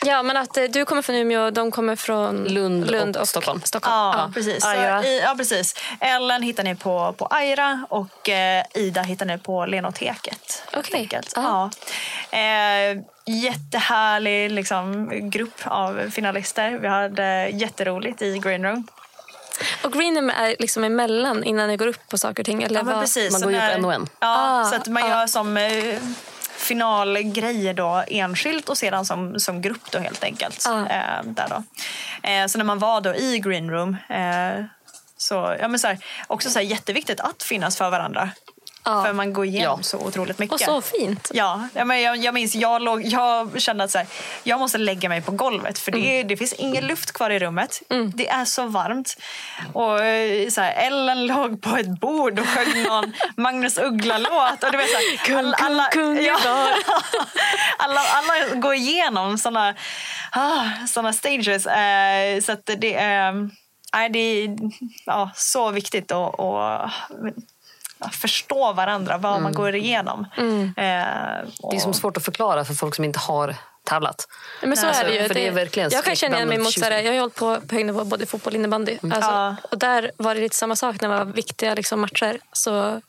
S1: Ja, men att eh, du kommer från Umeå och de kommer från
S2: Lund och Stockholm.
S3: Ja, precis. Så,
S2: Aira.
S3: i, ja, precis. Ellen hittar ni på, på Aira och eh, Ida hittar ni på Lenoteket.
S1: Okej.
S3: enkelt.
S1: Ja.
S3: Ja. Eh, jättehärlig liksom, grupp av finalister. Vi hade jätteroligt i green room.
S1: Och Greenham är liksom emellan innan ni går upp på saker och ting? Eller
S3: Ja, precis.
S2: Man går ju upp en och en.
S3: Ja,
S1: Ah,
S3: så att man
S1: ah.
S3: gör som eh, finalgrejer då enskilt och sedan som, som grupp då helt enkelt.
S1: Ah.
S3: Eh, där då. Eh, så när man var då i green room eh, så, ja, men så här, också så här, jätteviktigt att finnas för varandra.
S1: Ja.
S3: För man går igenom
S2: Ja.
S3: så otroligt mycket.
S1: Och så fint.
S3: Ja, men jag, jag minns, jag, låg, jag kände att så här, jag måste lägga mig på golvet för det,
S1: Mm.
S3: det finns ingen luft kvar i rummet. Det är så varmt. Och eh, så här, Ellen låg på ett bord och sjöng någon Magnus Uggla-låt. Och du vet, så här,
S1: Kung,
S3: alla,
S1: kung,
S3: alla,
S1: kung är
S3: ja, alla, alla går igenom såna, ah, såna stages. Eh, så att det är, nej, det är ja, så viktigt att förstå varandra, vad man går igenom. Eh,
S2: Det är
S3: och-
S2: som svårt att förklara för folk som inte har tävlat.
S1: Men så
S3: Nej,
S1: är det ju.
S2: för det är verkligen
S1: jag kan känna igen mig mot...
S2: förtjusning.
S1: Jag har hållit på på hög nivå både fotboll och innebandy. Alltså,
S3: Ja.
S1: Och där var det lite samma sak när det var viktiga liksom, matcher. Så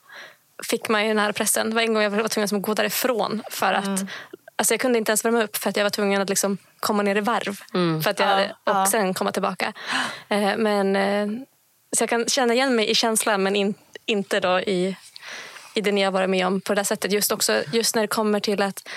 S1: fick man ju den här pressen. Det var en gång jag var tvungen att gå därifrån för att Alltså jag kunde inte ens värma upp för att jag var tvungen att liksom komma ner i varv. För att jag
S3: Ja,
S1: hade, och
S3: ja.
S1: sen komma tillbaka. Eh, men, eh, så jag kan känna igen mig i känslan men in, inte då i, i det ni har varit med om på det sättet. Just, också, just när det kommer till att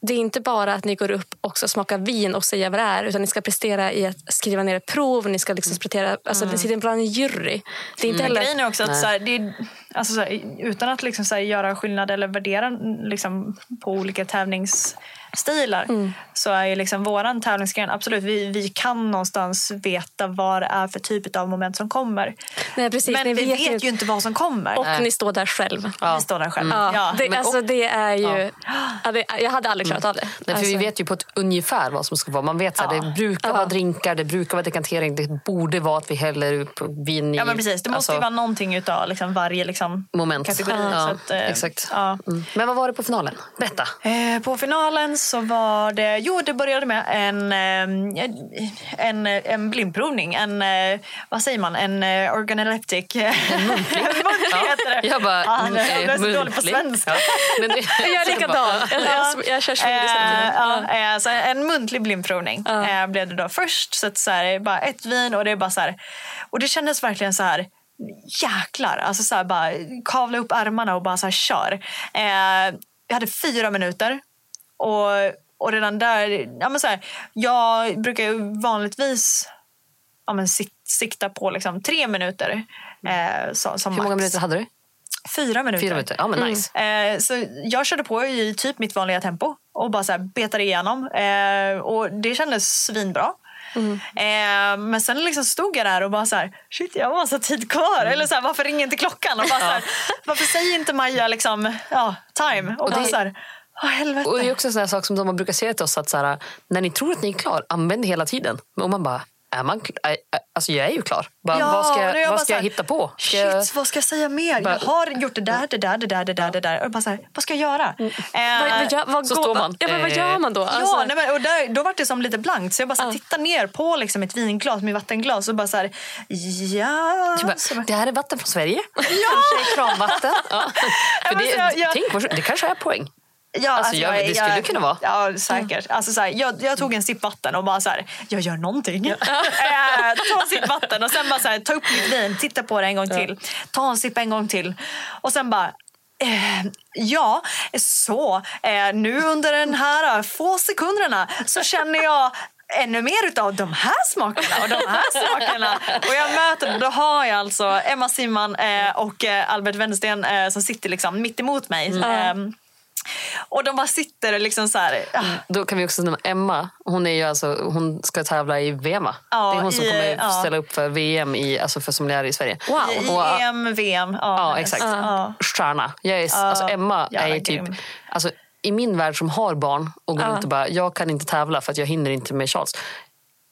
S1: det är inte bara att ni går upp och ska smaka vin och säga vad det är utan ni ska prestera i att skriva ner ett prov. Ni ska liksom prestera, alltså, Det sitter bland en jury. Det är inte
S3: Men
S1: heller...
S3: också att så här, det är, alltså så här, utan att liksom så här, göra skillnad eller värdera liksom, på olika tävlingsstilar
S1: Mm.
S3: så är ju liksom våran tävlingsgren absolut, vi, vi kan någonstans veta vad det är för typ av moment som kommer.
S1: Nej, precis,
S3: Men
S1: ni
S3: vi vet,
S1: ju
S3: ju inte vad som kommer.
S1: Och ni står där själv.
S3: Vi står där själva.
S1: Ja,
S3: Ja.
S1: det,
S2: men-
S1: alltså, det är ju... Ja. det, jag hade aldrig klarat av det.
S2: Nej, för
S1: Alltså,
S2: Vi vet ju på ett ungefär vad som ska vara. Man vet
S3: Ja.
S2: Det brukar
S1: Ja.
S2: vara drinkar, det brukar vara dekantering. Det borde vara att vi häller upp vin i...
S3: Ja men precis, det måste
S2: alltså,
S3: ju vara någonting utav liksom varje liksom,
S2: moment.
S3: kategori.
S2: Ja,
S3: Så att, eh,
S2: exakt.
S3: Ja.
S2: Mm. Men vad var det på finalen? Berätta.
S3: Eh, På finalen så var det, jo det började med en, eh, en, en blindprovning. En, eh, vad säger man, en eh, organoleptic. En muntlig. heter det.
S2: Jag bara...
S3: Ja,
S2: mm,
S3: jag är så dålig på svenska.
S2: Ja. Men
S1: Jag är likadan. Jag, jag, jag kör smidigt
S3: ja, eh, så en muntlig blindprovning eh, blev det då först. Så, att så här, bara ett vin och det är bara så här, Och det kändes verkligen så här jäklar. Alltså så här, bara kavla upp ärmarna och bara så här kör. Eh, jag hade fyra minuter och, och redan där, ja men så här, jag brukar vanligtvis ja men sik- sikta på liksom tre minuter eh, som, som
S2: hur många
S3: max.
S2: minuter hade du?
S3: Fyra minuter.
S2: Fyra minuter? Ja, men nice.
S3: Eh, så jag körde på i typ mitt vanliga tempo och bara så här betade igenom. Eh, och det kändes svinbra. Eh, men sen liksom stod jag där och bara så här, shit jag har massa tid kvar. Eller så här, varför ringer inte klockan? Och bara så här, varför säger inte Maja liksom, ja, time? Och, bara
S2: det-
S3: så här, helvete.
S2: Och det är också en sån sak som de brukar säga till oss att så här, när ni tror att ni är klar, använd det hela tiden. Och man bara, är man klar? Alltså jag är ju klar. Bara,
S3: Ja,
S2: vad ska, jag,
S3: jag
S2: vad ska jag
S3: här,
S2: hitta på? Ska
S3: Shit,
S2: jag,
S3: vad ska jag säga mer?
S2: Bara-
S3: Jag har gjort det där, det där, det där, det där, det där. Och bara så här, vad ska jag göra?
S1: Vad,
S3: Eh,
S1: vad, gör- vad
S2: så
S1: går-
S2: står man.
S1: Ja, men vad gör man då?
S3: Ja,
S1: Alltså,
S3: nej, men, och där, då var det som lite blankt. Så jag bara så här, tittar ner på liksom ett vinglas med vattenglas och bara så här, ja.
S2: Bara,
S3: bara,
S2: det här är vatten från Sverige. Kanske är kranvatten. Ja. För det,
S3: jag- jag-
S2: tänk, det kanske är poäng.
S3: Ja,
S2: Alltså, jag- det skulle kunna vara.
S3: Ja, säkert. Alltså, så här, jag, jag tog en sipp vatten och bara så här, jag gör någonting. eh, ta en sipp vatten och sen bara så här, ta upp mitt vin, titta på det en gång till. Ta en sipp en gång till. Och sen bara, eh, ja, så eh, nu under den här eh, få sekunderna så känner jag ännu mer av de här smakerna och de här smakerna. Och jag möter, då har jag alltså Emma Simman eh, och eh, Albert Wennersten som sitter liksom mitt emot mig. Ehm, och de bara sitter liksom så här... ah,
S2: Då kan vi också nämna Emma. Hon, är ju alltså, hon ska tävla i VM.
S3: Ja,
S2: det är hon som
S3: i-
S2: kommer
S3: ja.
S2: ställa upp för VM i, alltså för sommelier i Sverige.
S1: Wow.
S3: I
S2: Och,
S3: EM, VM. Ja,
S2: Ja, exakt.
S3: Ja.
S2: Stjärna. Jag är, alltså, Emma är typ...
S3: grym.
S2: Alltså, I min värld som har barn och går runt och bara, jag kan inte tävla för att jag hinner inte med Charles.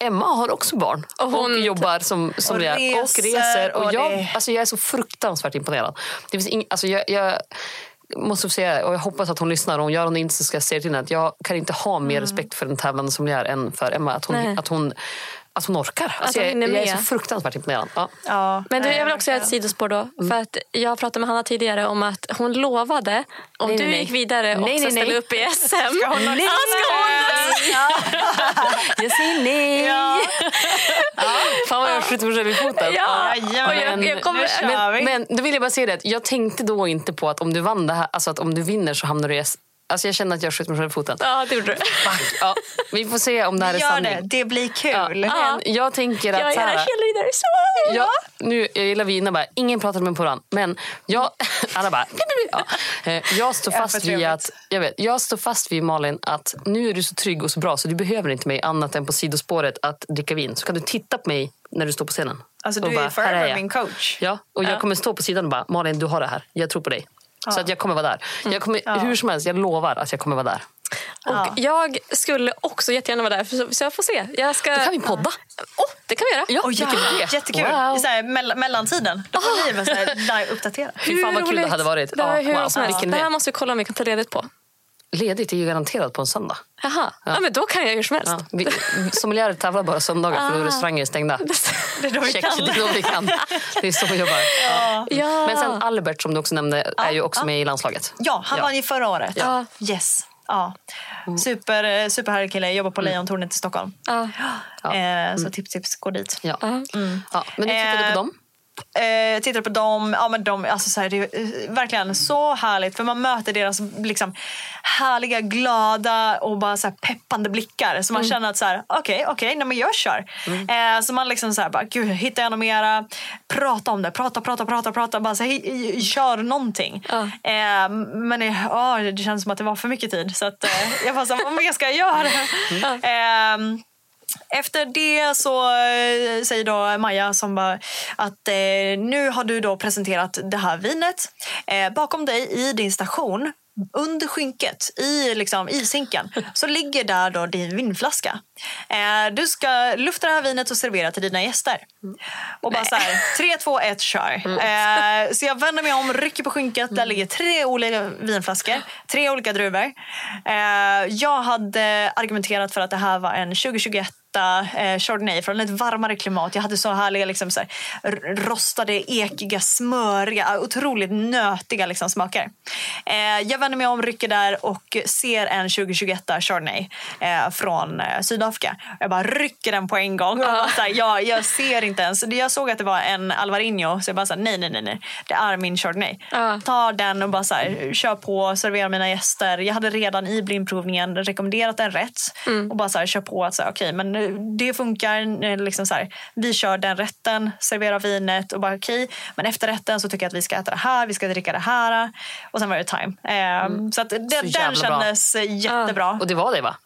S2: Emma har också barn och,
S1: Och hon-
S2: jobbar som, som
S3: Och
S2: är, och
S3: reser,
S2: reser. Och
S3: och
S2: jag, alltså, jag är så fruktansvärt imponerad. Det finns ing, alltså, jag, jag måste säga, och jag hoppas att hon lyssnar. Om hon inte så ska jag säga till henne att jag kan inte ha mer respekt för en tävlande som jag är än för Emma. Att hon,
S1: Nej.
S2: att hon, att hon orkar. Alltså,
S1: hon
S2: jag, jag är så fruktansvärt imponerad. Ja.
S3: Ja,
S1: Men du,
S3: nej,
S1: jag vill också göra ett sidospår då.
S2: Mm.
S1: För att jag pratade med Hanna tidigare om att hon lovade om
S2: Nej,
S1: du
S2: nej, nej.
S1: gick vidare och
S2: Nej,
S1: också
S2: nej, nej.
S1: ställde upp i SM. Ska
S3: hon också-
S1: Ja, ska hon
S2: Jag säger nej!
S3: Ja.
S2: Fan vad jag skjuter mig själv i foten.
S1: Ja,
S3: Jajamän.
S1: och jag, jag kommer.
S2: Men, men då vill jag bara säga det att jag tänkte då inte på att om du vann det här, alltså att om du vinner så hamnar du i S. Alltså jag känner att jag skjuter mig själv i foten.
S1: Ja, det gjorde du.
S2: Ja, vi får se om det här är
S3: Gör
S2: sanning.
S3: det, det blir
S2: Ja,
S3: kul.
S2: men jag tänker att
S1: Jag är
S2: så
S1: era
S2: här,
S1: cheerleader. Så.
S2: Ja, nu, jag gillar vina bara. Ingen pratar med på varandra. Men jag, alla bara... Ja. Eh, Jag står
S3: Ja,
S2: fast vid att, jag vet, jag står fast vid Malin att nu är du så trygg och så bra så du behöver inte mig annat än på sidospåret att dricka vin. Så kan du titta på mig när du står på scenen.
S3: Alltså, du är
S2: bara,
S3: forever min coach.
S2: Ja, och jag kommer stå på sidan och bara Malin du har det här. Jag tror på dig. Så att jag kommer vara där. Jag kommer, Hur som helst, jag lovar att jag kommer vara där.
S1: Och
S3: Ja.
S1: jag skulle också jättegärna vara där, så, jag får se. Jag ska...
S2: Då kan vi podda.
S1: Oh, det kan vi göra.
S2: Ja,
S3: Oh, ja,
S2: idé.
S3: jättekul.
S2: Wow.
S3: Så här, mell- mellantiden. Då får ni här, live uppdatera.
S2: Fy fan vad kul det
S1: roligt?
S2: hade varit.
S1: Det var
S2: Ja,
S1: hur
S2: wow,
S1: Det här måste vi kolla om vi kan ta ledigt på.
S2: Ledigt är ju garanterat på en söndag.
S1: Jaha, ja. men då kan jag hur som helst.
S2: Ja, vi, sommeliärer tävlar bara söndagar för då är restaurangen stängda.
S3: Det är då vi
S2: Check,
S3: kan.
S2: det är då vi kan. Det är så vi jobbar.
S1: Ja.
S2: Men sen Albert som du också nämnde är ju också med i landslaget.
S3: Ja, han
S2: Ja.
S3: vann ju förra året.
S1: Ja.
S3: Yes. Ja. Super, eh, superhärlig kille. Jobbar på Lejontornet i Stockholm.
S1: Ja.
S2: Ja.
S3: Eh, så tips, tips, gå dit.
S2: Ja.
S1: Ja.
S2: Ja, men du tittade
S3: Eh,
S2: på dem?
S3: Eh, tittar på dem. Ja, men de alltså, så här, det är eh, verkligen så härligt. För man möter deras liksom, härliga, glada och bara så peppande blickar. Så man känner att så här, okej, okej, nej men jag kör. Eh, så man liksom så här, bara, gud, hittar jag något mera? Prata om det. Prata, prata, prata, prata. Bara så här, kör någonting.
S1: Ja.
S3: Eh, men ja, det känns som att det var för mycket tid. Så att, eh, jag bara, så här, vad mer ska jag göra? Efter det så eh, säger då Maja som bara att eh, nu har du då presenterat det här vinet. Eh, bakom dig i din station under skynket i liksom, isinken så ligger där då din vinflaska. Eh, du ska lufta det här vinet och servera till dina gäster. Och bara så här, 3, 2, 1, kör. Eh, så jag vänder mig om, rycker på skynket. Där ligger tre olika vinflaskor, tre olika druvor. Jag hade argumenterat för att det här var en 2021 eh, Chardonnay från ett varmare klimat. Jag hade så härliga liksom, så här, rostade, ekiga, smöriga, otroligt nötiga liksom, smaker. Eh, jag vänder mig om, rycker där och ser en 2021 Chardonnay eh, från eh, Sydafrika. Jag bara rycker den på en gång. Och bara, så här, jag, jag ser inte ens. Jag såg att det var en Alvarinho så jag bara så här, nej, nej, nej, nej. Det är min Chardonnay.
S1: Ja.
S3: Tar den och bara så här, kör på, serverar mina gäster. Jag hade redan i blindprovningen rekommenderat en rätt och bara så här, kör på att här, okej, men nu, det funkar. eh, Liksom så här, vi kör den rätten, serverar vinet och bara okej, men efter rätten så tycker jag att vi ska äta det här, vi ska dricka det här och sen var det time. Eh, Så att det, den
S2: jävla bra.
S3: kändes eh, jättebra.
S2: Och det var det va?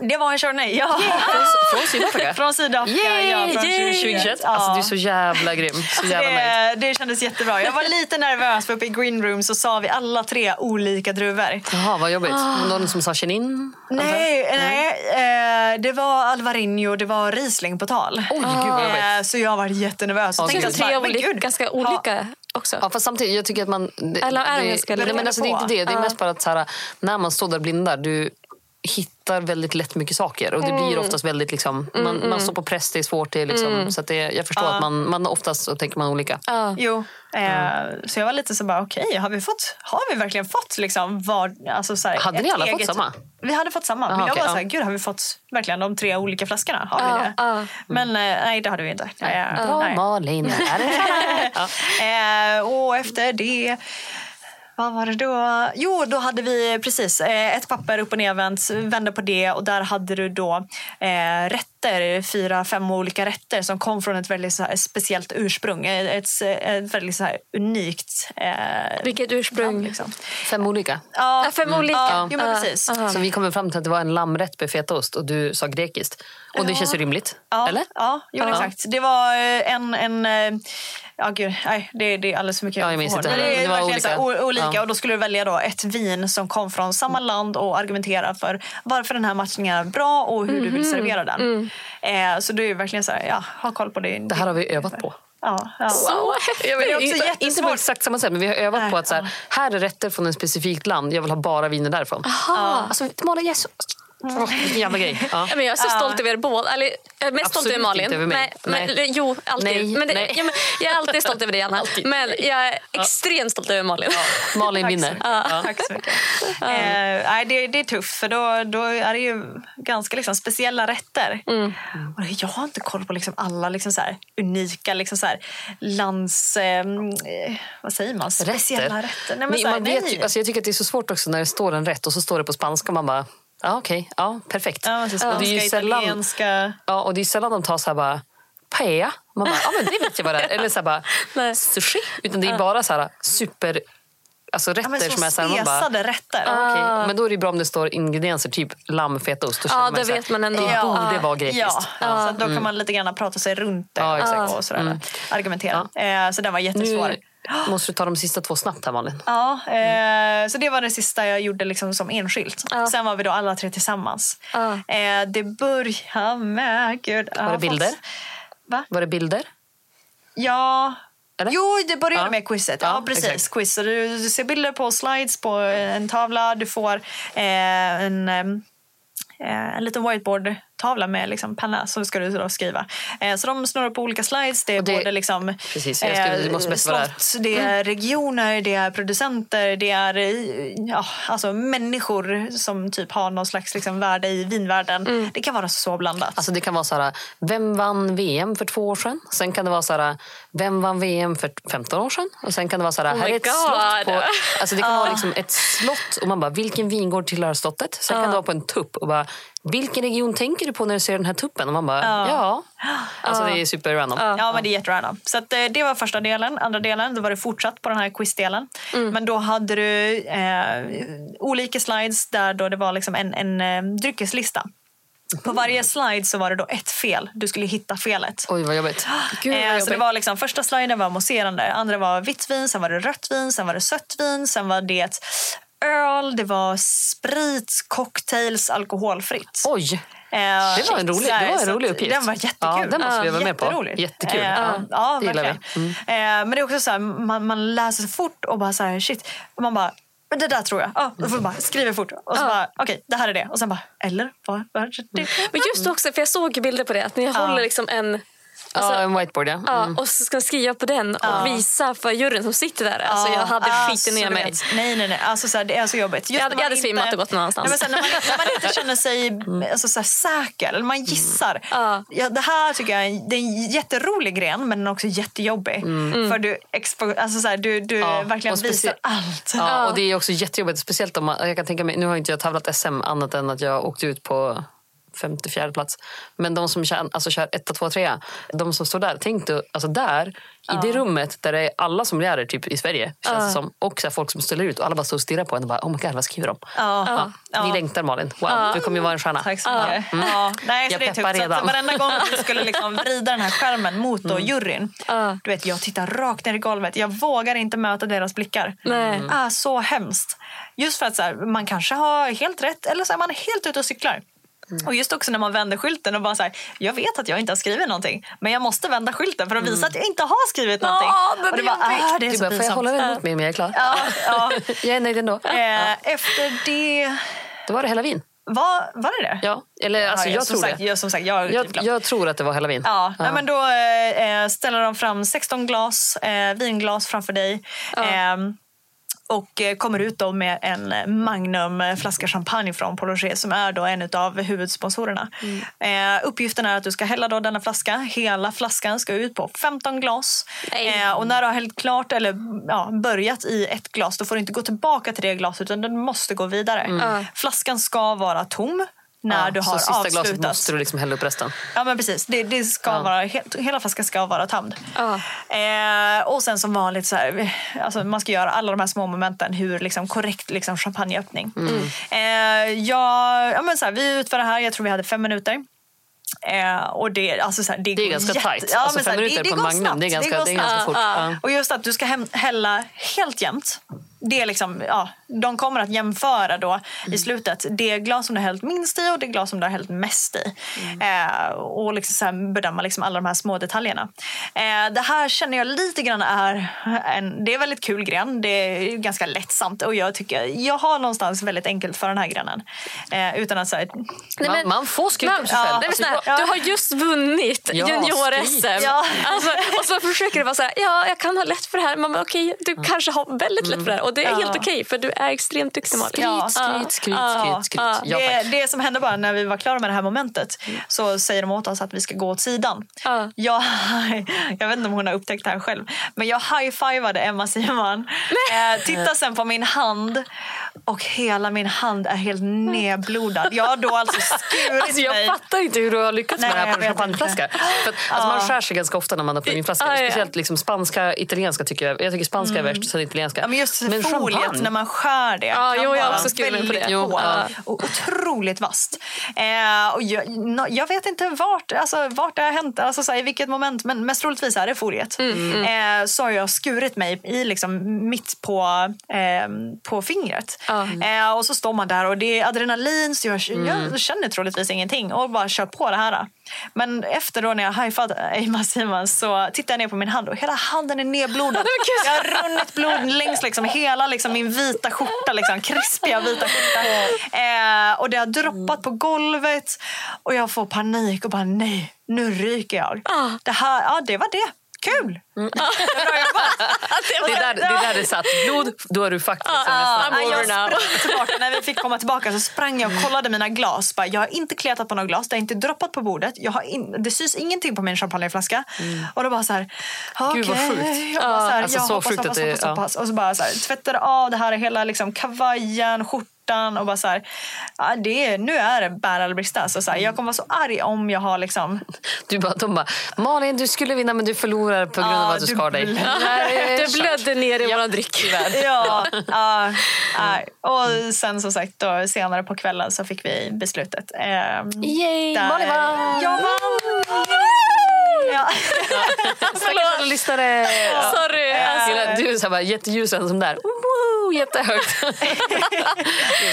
S3: Det var en Chardonnay, ja.
S2: Från, från Sydafrika?
S3: Från Sydafrika,
S2: Yay!
S3: ja. Från
S2: Yay!
S3: 2021.
S2: Alltså
S3: Ja.
S2: du är så jävla grym. Så jävla nöjd.
S3: Det, det kändes jättebra. Jag var lite nervös för uppe i green room så sa vi alla tre olika druvor.
S2: Jaha, vad jobbigt. Någon som sa chenin?
S3: Nej, nej eh, det var Alvarinho det var Riesling på tal.
S2: Oj, gud vad.
S3: Eh, så jag var jättenervös.
S2: Ja,
S3: Och tänkte
S1: Tre
S3: bara,
S1: olika, ganska
S3: Ja.
S1: olika också.
S2: Ja, fast samtidigt, jag tycker att man... Det,
S1: Eller är de
S2: det,
S1: ganska
S2: nej, men alltså, det är inte det. Det är
S1: Ja.
S2: mest bara att så här, när man står där blindar, du, hittar väldigt lätt mycket saker. Och det blir oftast väldigt liksom, man, man står på press, det är svårt. Det är liksom, Så att det, jag förstår att man, man oftast så tänker man olika.
S1: Ja.
S3: Jo, eh, så jag var lite så bara okej, har, vi fått, har vi verkligen fått liksom vad, alltså så här,
S2: Hade ni alla fått samma?
S3: Vi hade fått samma.
S2: Aha,
S3: men jag
S2: okej,
S3: var så här,
S2: ja.
S3: gud har vi fått verkligen de tre olika flaskorna? Har
S1: Ja,
S3: vi det?
S1: ja.
S3: Men eh, nej, det hade vi inte. Eh,
S2: Bra
S3: nej.
S2: Malin. ja.
S3: Och efter det... Vad var det då? Jo, då hade vi precis eh, ett papper upp och nervänt, vände på det och där hade du då eh, rätter, fyra, fem olika rätter som kom från ett väldigt så här, speciellt ursprung. Ett, ett, ett väldigt så här, unikt eh,
S1: Vilket ursprung?
S3: land, Liksom.
S2: Fem olika.
S3: Ja,
S1: Ja, fem olika.
S3: Ja, jo, men precis.
S1: aha.
S2: Så vi kom fram till att det var en lammrätt med fetaost och du sa grekiskt. Och det
S3: Ja.
S2: känns ju rimligt.
S3: Ja,
S2: Eller?
S3: Ja, jo,
S2: Ja.
S3: exakt. Det var eh, en... en eh, ja, gud, nej, det, det är alldeles för mycket.
S2: Ja, jag minns inte.
S3: Det är
S2: Det var
S3: verkligen så
S2: olika.
S3: olika.
S2: Ja.
S3: Och då skulle du välja då ett vin som kom från samma land och argumentera för varför den här matchningen är bra och hur du vill servera den. Eh, så du är verkligen så här, ja, ha koll på det.
S2: Det här har vi övat på.
S3: Ja, ja.
S1: Så
S2: Jag vet,
S3: Det är också
S2: inte, inte på
S3: jättesvårt.
S2: exakt samma sätt, men vi har övat
S3: Nej,
S2: på att så här, här är rätter från ett specifikt land. Jag vill ha bara viner därifrån.
S1: Aha.
S2: Alltså, Malin, jag är så... Vilken jävla grej. Ja.
S1: Ja, Men jag är så
S3: Ja.
S1: stolt över er båda. Eller, mest stolt
S2: Absolut
S1: över Malin.
S2: inte över mig.
S1: Men, men,
S2: Nej.
S1: jo, alltid.
S2: Nej,
S1: men det,
S2: nej.
S1: Ja, men jag är alltid stolt över dig, Anna. Men jag är extremt stolt över Malin.
S2: Malin
S3: Tack så
S2: vinner.
S3: mycket.
S2: Ja.
S3: Tack så mycket. Eh, nej, det, det är tufft, för då, då är det ju ganska liksom, speciella rätter.
S1: Mm.
S3: Och jag har inte koll på liksom, alla liksom, så här, unika liksom, så här, lands... Eh, vad säger man? Speciella rätter. Nej, men,
S2: Men
S3: så här,
S2: man vet ju, alltså jag tycker att det är så svårt också när det står en rätt och så står det på spanska. Man bara, ja okej, ja perfekt.
S3: Ja, så
S2: och det är ju
S3: spanska,
S2: sällan,
S3: italienska...
S2: ja, och det är sällan de tar så här bara, paella. Man bara, ja men det vet jag vad det är. Eller så här bara, sushi. Utan det är bara så här super, alltså rätter
S3: Ja,
S2: som är så här, man bara,
S3: rätter.
S2: ja, okej. Men då är det bra om det står ingredienser, typ lamm, fetaost. Då känner
S1: Ja,
S2: så här,
S1: vet man ändå.
S2: Det borde vara grekiskt.
S3: Ja, så då kan man lite grann prata sig runt det och sådär, argumentera. Eh, så den var jättesvår.
S2: Nu måste du ta de sista två snabbt här Malin.
S3: Ja, eh, så det var det sista jag gjorde liksom som enskilt.
S1: Ja.
S3: Sen var vi då alla tre tillsammans.
S1: Ja.
S3: Eh, det började med... Gud,
S2: Var det bilder?
S3: Va?
S2: Var det bilder?
S3: Ja.
S2: Eller?
S3: Jo, det började
S2: Ja.
S3: med quizet. Ja,
S2: Ja,
S3: precis.
S2: exakt.
S3: Quiz. Så Du, du ser bilder på slides på en tavla. Du får eh, en, eh, en liten whiteboard-tavla med liksom penna som ska du då skriva. Eh, så de snurrar på olika slides. Det är
S2: det-
S3: både liksom,
S2: Precis, jag skulle- måste det är. Mm.
S3: slott, det är regioner, det är producenter, det är eh, ja, alltså människor som typ har någon slags liksom värde i vinvärlden. Det kan vara så blandat.
S2: Alltså det kan vara så här, vem vann VM för två år sedan? Sen kan det vara så här, vem vann VM för 15 år sedan? Och sen kan det vara så här,
S1: Oh
S2: här är ett
S1: God.
S2: slott på... Alltså det kan vara liksom ett slott och man bara, vilken vingård tillhör slottet? Sen kan det vara på en tupp och bara, vilken region tänker du på när du ser den här tuppen? Och man bara, ja. Alltså det är super random.
S3: Ja, men det är jätterandom. Så att, eh, det var första delen. Andra delen då var det fortsatt på den här quizdelen.
S2: Mm.
S3: Men då hade du eh, olika slides där då det var liksom en, en eh, dryckeslista. På varje slide så var det då ett fel. Du skulle hitta felet.
S2: Oj vad jobbigt.
S1: Gud, vad
S3: Eh, så det
S1: jobbigt.
S3: var liksom, första sliden var mousserande, andra var vitt vin, sen var det rött vin, sen var det sött vin, sen var det öl, det var sprit, cocktails, alkoholfritt.
S2: Oj,
S3: Eh,
S2: det var en rolig, det var en rolig uppgift.
S3: Den var jättekul.
S2: Ja, den måste vi vara med på. Jättekul.
S3: Eh,
S2: Ja,
S3: ja,
S2: det gillar vi.
S3: verkligen. Eh, men det är också så här, man, man läser så fort och bara så här, shit. Man bara, men det där tror jag. Ja, då får man bara skriva fort. Och så bara, okej, det här är det. Och sen bara, eller? Vad vad är det?
S1: Men just också, för jag såg bilder på det, att ni håller liksom en... Alltså,
S2: ja, en whiteboard ja.
S1: Ja,
S2: Mm.
S1: och så ska jag skriva på den och
S3: Ja.
S1: visa för juryn som sitter där. Alltså, jag hade skitit ner mig.
S3: Nej, nej, nej. Alltså, så här, det är så jobbigt. Just
S1: Jag hade- jag hade svimmat och gått någon annanstans.
S3: Nej, men sen, när, man, när man inte känner sig alltså, så här, säker, eller man gissar.
S1: Ja.
S3: Ja, det här tycker jag är, det är en jätterolig gren, men den är också jättejobbig. För du, expo, alltså, så här, du, du
S2: Ja,
S3: verkligen visar allt.
S2: Ja, och det är också jättejobbigt. Speciellt om man, jag kan tänka mig, nu har inte jag tävlat SM annat än att jag åkte ut på 54 plats. Men de som kör, alltså kör 1, 2, 3, de som står där. Tänk du, alltså där, i det rummet där det är alla som lär typ i Sverige, känns det som. Och så här, folk som ställer ut och alla bara står och stirrar på en och bara, oh my god, vad skriver de?
S3: Ja. Ja.
S2: Vi längtar Malin. Wow, du kommer ju vara en stjärna.
S3: Tack så mycket. Ja. Nej,
S2: Jag peppar
S3: tufft. Så
S2: redan.
S3: varenda gång vi skulle liksom vrida den här skärmen mot då juryn.
S1: Ja.
S3: Du vet, jag tittar rakt ner i golvet. Jag vågar inte möta deras blickar. Det är så hemskt. Just för att så här, man kanske har helt rätt eller så är man helt ute och cyklar. Och just också när man vänder skylten och bara så här, jag vet att jag inte har skrivit någonting men jag måste vända skylten för att visa att jag inte har skrivit någonting.
S1: den
S3: och det bara, ah, det är
S2: Du
S3: så
S2: bara, får jag hålla den mot mig men jag är klar?
S3: Ja, ja.
S2: Jag är nöjd ändå.
S3: Eh, efter det...
S2: Då var det hela vin.
S3: Var, var det det?
S2: Ja, eller alltså,
S3: Ja,
S2: jag
S3: som
S2: tror
S3: sagt,
S2: det.
S3: Jag, som sagt, jag
S2: Jag,
S3: typ
S2: jag tror att det var halloween.
S3: Ja, Nej, men då eh, ställer de fram 16 glas eh, vinglas framför dig. Ehm, och eh, kommer ut då med en Magnum flaska champagne från Paul Roger som är då en av huvudsponsorerna. Eh, uppgiften är att du ska hälla då denna flaska. Hela flaskan ska ut på 15 glas. Eh, och när du har hällt klart eller ja, börjat i ett glas då får du inte gå tillbaka till det glaset utan den måste gå vidare.
S1: Ja.
S3: Flaskan ska vara tom när
S2: Ja,
S3: du
S2: så
S3: har
S2: sista glaset
S3: avslutat.
S2: måste du liksom hälla upp resten.
S3: Ja men precis. Det, det ska
S2: Ja.
S3: vara, hela flaskan ska vara tömd.
S1: Ja.
S3: Eh, och sen som vanligt så här, alltså man ska göra alla de här små momenten. Hur liksom korrekt liksom champagneöppning.
S2: Mm.
S3: Eh, jag, ja, men så här, vi utför det här, jag tror vi hade fem minuter. Eh, och det, alltså så här, det,
S2: Det är ganska tajt.
S3: Ja,
S2: alltså
S3: så
S2: fem
S3: här,
S2: minuter
S3: det,
S2: på
S3: det
S2: en
S3: går
S2: Magnum,
S3: snabbt.
S2: det är ganska, det är ganska fort. Ja.
S3: Och just att du ska hälla helt jämnt. Det är liksom, ja, de kommer att jämföra då
S2: Mm.
S3: i slutet det glas som du har hällt minst i och det glas som du har hällt mest i.
S2: Mm.
S3: Eh, och liksom så här bedöma liksom alla de här små detaljerna. Eh, det här känner jag lite grann är en, det är en väldigt kul gren. Det är ganska lättsamt och jag tycker jag har någonstans väldigt enkelt för den här grenen. Eh, utan att säga
S1: Nej,
S2: Man,
S1: men-
S2: man får skryta på sig själv.
S1: men
S2: Alltså,
S3: ja.
S1: Du har just vunnit
S2: Ja,
S1: junior-SM.
S3: Ja.
S1: Alltså, och så försöker du vara så här, ja jag kan ha lätt för det här. Men okej, du kanske har väldigt lätt för det här. Och det är
S3: Ja.
S1: helt okej för du är extremt duktig Malin.
S3: Ja.
S2: Skryt, skryt,
S1: Ja.
S2: skryt, skryt.
S1: Ja.
S2: Ja,
S3: det, det som hände bara när vi var klara med det här momentet så säger de åt oss att vi ska gå åt sidan.
S1: Ja.
S3: Jag, jag vet inte om hon har upptäckt det här själv, men jag high-fivade Emma Simon. Eh, titta sen på min hand och hela min hand är helt nedblodad. Jag har då alltså skurit
S2: Alltså, jag
S3: mig.
S2: fattar inte hur du har lyckats
S3: Nej,
S2: med det här på en champagneflaska. För att, alltså, Man skär sig ganska ofta när man öppnar vinflaskor.
S1: Ja, ja, ja.
S2: Speciellt liksom spanska, italienska tycker jag. Jag tycker spanska är värst, sen italienska.
S3: Ja, men just
S2: Men
S3: foliet
S2: champagne?
S3: när man skär det
S1: Ja,
S3: kan
S1: jo, jag också skrivit på det.
S2: Jo, ja.
S3: och otroligt vasst. Eh, och jag, nå- jag vet inte vart, alltså, vart det har hänt, alltså, så här, i vilket moment, men mest troligtvis är det foliet.
S1: Mm,
S3: Eh, så har jag skurit mig i liksom, mitt på, eh, på fingret.
S1: Ja.
S3: Eh, och så står man där och det är adrenalin så jag,
S2: Mm.
S3: jag känner troligtvis ingenting och bara kör på det här. Men efter då när jag high-fivade Emma Simons så tittar jag ner på min hand och hela handen är nedblodad. Jag har runnit blod längs liksom hela liksom min vita skjorta, liksom, krispiga vita skjorta. Eh, och det har droppat på golvet och jag får panik och bara nej, nu ryker jag.
S1: Ah.
S3: Det, här, ja, det var det. Kul!
S2: Mm.
S3: Bra jobbat!
S2: Det är där det, är där det satt. Blod, då är du faktiskt nästan.
S1: I'm
S3: jag sprang tillbaka. När vi fick komma tillbaka så sprang jag och kollade mina glas. Bara, jag har inte kletat på några glas, det har inte droppat på bordet. Jag har in, det syns ingenting på min champagneflaska. Och då bara så här,
S2: Mm. Gud, vad sjukt.
S3: Jag bara så här,
S2: Alltså,
S3: jag
S2: så
S3: hoppas,
S2: sjukt
S3: hoppas, hoppas,
S2: ja.
S3: hoppas. Och så bara så här, tvättade av det här hela liksom, kavajen, skjortan och bara så här, ja, det är, nu är det bära eller brista. Så, så här, jag kommer vara så arg om jag har liksom
S2: Du bara, de bara, Malin du skulle vinna men du förlorar på grund av
S3: Ja,
S2: att du
S3: du
S2: skar dig.
S1: Det blödde ner i
S2: Ja.
S1: våran dryck.
S3: Ja, ja, nej. och sen som sagt då, senare på kvällen så fick vi beslutet. Ehm,
S1: Yay!
S3: där-
S2: Malin vann!
S3: Jag vann! Ja.
S2: Stackars alla lyssnare.
S1: Sorry. Alltså,
S2: Du är så här bara jätteljusen som där. Jättehögt. det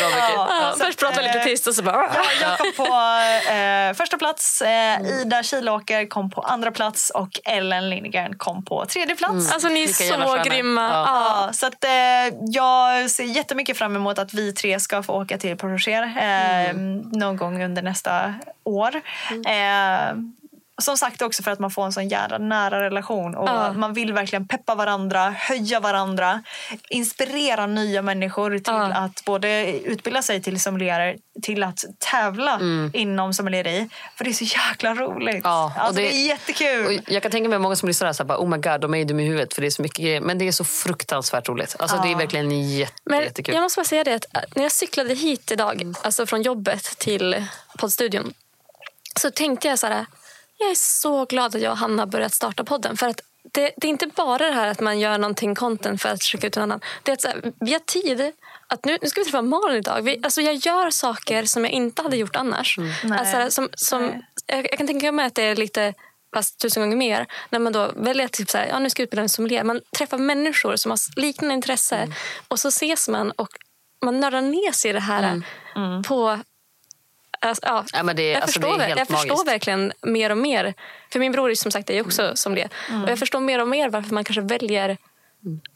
S2: mycket.
S3: Ja.
S1: ja, först jag lite
S3: eh,
S1: tyst och så bara...
S3: Ja, jag kom på eh, första plats, eh, Ida Kilåker kom på andra plats och Ellen Lindgren kom på tredje plats.
S1: Alltså ni är så grymma.
S2: Ja.
S1: Ja.
S3: Så att, eh, jag ser jättemycket fram emot att vi tre ska få åka till Proger eh, någon gång under nästa år. Eh, som sagt också för att man får en sån jävla nära relation och
S1: Ja.
S3: man vill verkligen peppa varandra, höja varandra, inspirera nya människor till
S1: Ja.
S3: att både utbilda sig till sommelierer till att tävla inom sommelieri. För det är så jäkla roligt.
S2: Ja,
S3: alltså, det,
S2: det-
S3: är jättekul.
S2: Jag kan tänka mig många som lyssnar så här, bara, oh my god, de är ju dum i huvudet för det är så mycket grejer. Men det är så fruktansvärt roligt. Alltså, Det är verkligen jätte,
S1: Men
S2: jättekul.
S1: jag måste bara säga det att äh, när jag cyklade hit idag, alltså från jobbet till poddstudion, så tänkte jag så här, jag är så glad att jag och Hanna börjat starta podden. För att det, det är inte bara det här att man gör någonting content för att skicka ut en annan. Det är att så här, vi har tid. Att nu, nu ska vi träffa Malin idag. Vi, alltså jag gör saker som jag inte hade gjort annars.
S3: Nej.
S1: Alltså, som, som, jag, jag kan tänka mig att det är lite fast tusen gånger mer. När man då väljer att typ så här, ja, nu ska jag utbilda mig som sommelier. Man träffar människor som har liknande intresse och så ses man och man nördar ner sig i det här på... Alltså, ja,
S2: Ja, men det,
S1: jag
S2: alltså,
S1: förstår,
S2: det är helt
S1: jag förstår verkligen mer och mer. För min bror är som sagt är också sommelier. Och jag förstår mer och mer varför man kanske väljer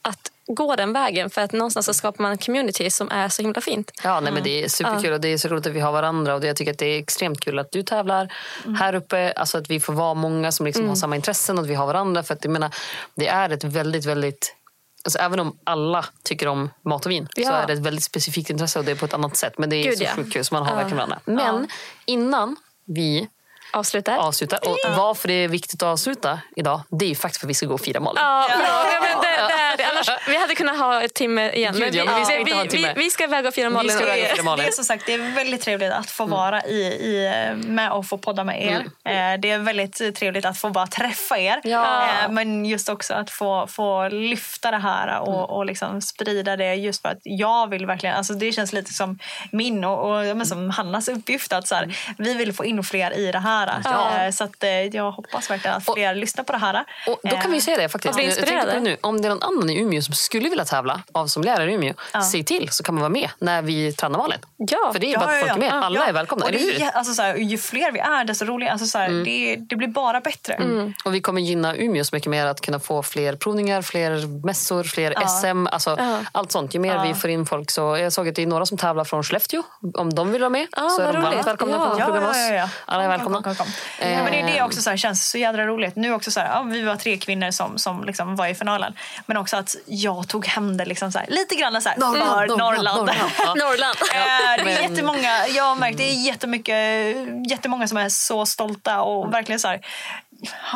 S1: att gå den vägen. För att någonstans så skapar man en community som är så himla fint.
S2: Ja, nej, men det är superkul och det är så roligt att vi har varandra. Och det, jag tycker att det är extremt kul att du tävlar här uppe. Alltså att vi får vara många som liksom har samma intressen och att vi har varandra. För att jag menar, det är ett väldigt, väldigt Alltså, även om alla tycker om mat och vin så
S1: Ja.
S2: är det ett väldigt specifikt intresse och det är på ett annat sätt. Men det är
S1: Gud,
S2: så
S1: ja.
S2: sjukt kul så man har verkligen varandra. Men innan vi
S1: Avslutar.
S2: avslutar, och varför det är viktigt att avsluta idag, det är ju faktiskt för att vi ska gå och fira Malin.
S1: Ja, ja. men det, det är det. Annars, vi hade kunnat ha ett timme igen.
S2: Gud, ja, men vi en
S1: vi,
S2: timme.
S1: vi, vi ska iväg och fira Malin.
S2: och
S3: Det,
S2: fira Malin.
S3: det är som sagt det är väldigt trevligt att få vara i, i, med och få podda med er. Eh, Det är väldigt trevligt att få bara träffa er.
S2: Ja.
S3: Eh, Men just också att få, få lyfta det här och, och liksom sprida det just för att jag vill verkligen, alltså det känns lite som min och, och men som Hannas uppgift att så här, vi vill få in fler i det här.
S2: Ja.
S3: Eh, Så att jag hoppas verkligen att fler lyssnar på det här.
S2: Och då kan vi säga det faktiskt.
S1: Och bli inspirerade.
S2: nu. Om det är någon annan i Umeå som skulle vilja tävla av sommelierer i Umeå, säg till så kan man vara med när vi tränar Malin.
S1: Ja.
S2: För det är bara att folk är med. Alla
S3: Ja.
S2: är välkomna,
S3: Och det är Alltså, så här, ju fler vi är, desto roligare. Alltså, så här, det, det blir bara bättre.
S2: Och vi kommer gynna Umeå så mycket mer att kunna få fler provningar, fler mässor, fler SM. Alltså, Allt sånt. Ju mer vi får in folk så. Jag såg att det är några som tävlar från Skellefteå. Om de vill vara med
S1: Ja,
S2: så är de varmt välkomna
S1: Ja.
S2: på plugga med oss. Alla är
S3: Kom,
S2: välkomna.
S3: Kom, kom, kom.
S2: Eh.
S3: Ja, men det är det också så här, känns så jädra roligt. Nu också så här, ja, vi var tre kvinnor som, som liksom var i finalen. Men också att jag tog hem det liksom så här, lite grann så här,
S2: Norrland,
S3: för
S2: Norrland,
S3: Norrland.
S2: Norrland. Ja.
S1: Norrland.
S3: Eh, det är jättemånga, jag har märkt, det är jättemycket, jättemånga som är så stolta och verkligen så här,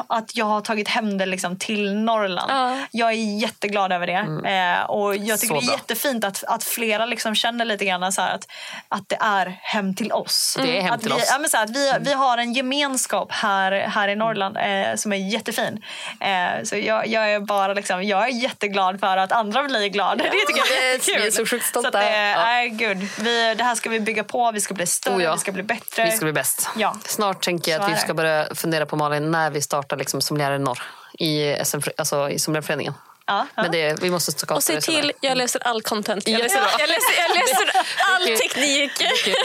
S3: att jag har tagit hem det liksom till Norrland.
S1: Ja.
S3: Jag är jätteglad över det. Eh, och jag tycker
S2: Så
S3: det är jättefint att, att flera liksom känner lite grann så här att, att det är hem till oss.
S2: Det är hem
S3: att
S2: till
S3: vi,
S2: oss.
S3: Ja, men så här, att vi, vi har en gemenskap här, här i Norrland eh, som är jättefin. Eh, så jag, jag är bara liksom, jag är jätteglad för att andra blir glada. Det tycker jag är jättekul.
S2: vi är så sjukt stolta.
S3: Så att, eh,
S2: Ja.
S3: gud. Vi, det här ska vi bygga på, vi ska bli större,
S2: Oh ja.
S3: vi ska bli bättre.
S2: Vi ska bli bäst.
S3: Ja.
S2: Snart tänker jag
S3: Så
S2: att vi ska börja fundera på Malin när vi startar liksom sommelierer norr i, SM, alltså i sommelierföreningen.
S3: Ja, ja.
S2: Men det, vi måste skapa
S1: Och se till, jag läser all content. Jag läser,
S2: Jättebra.
S1: jag läser, jag läser all teknik.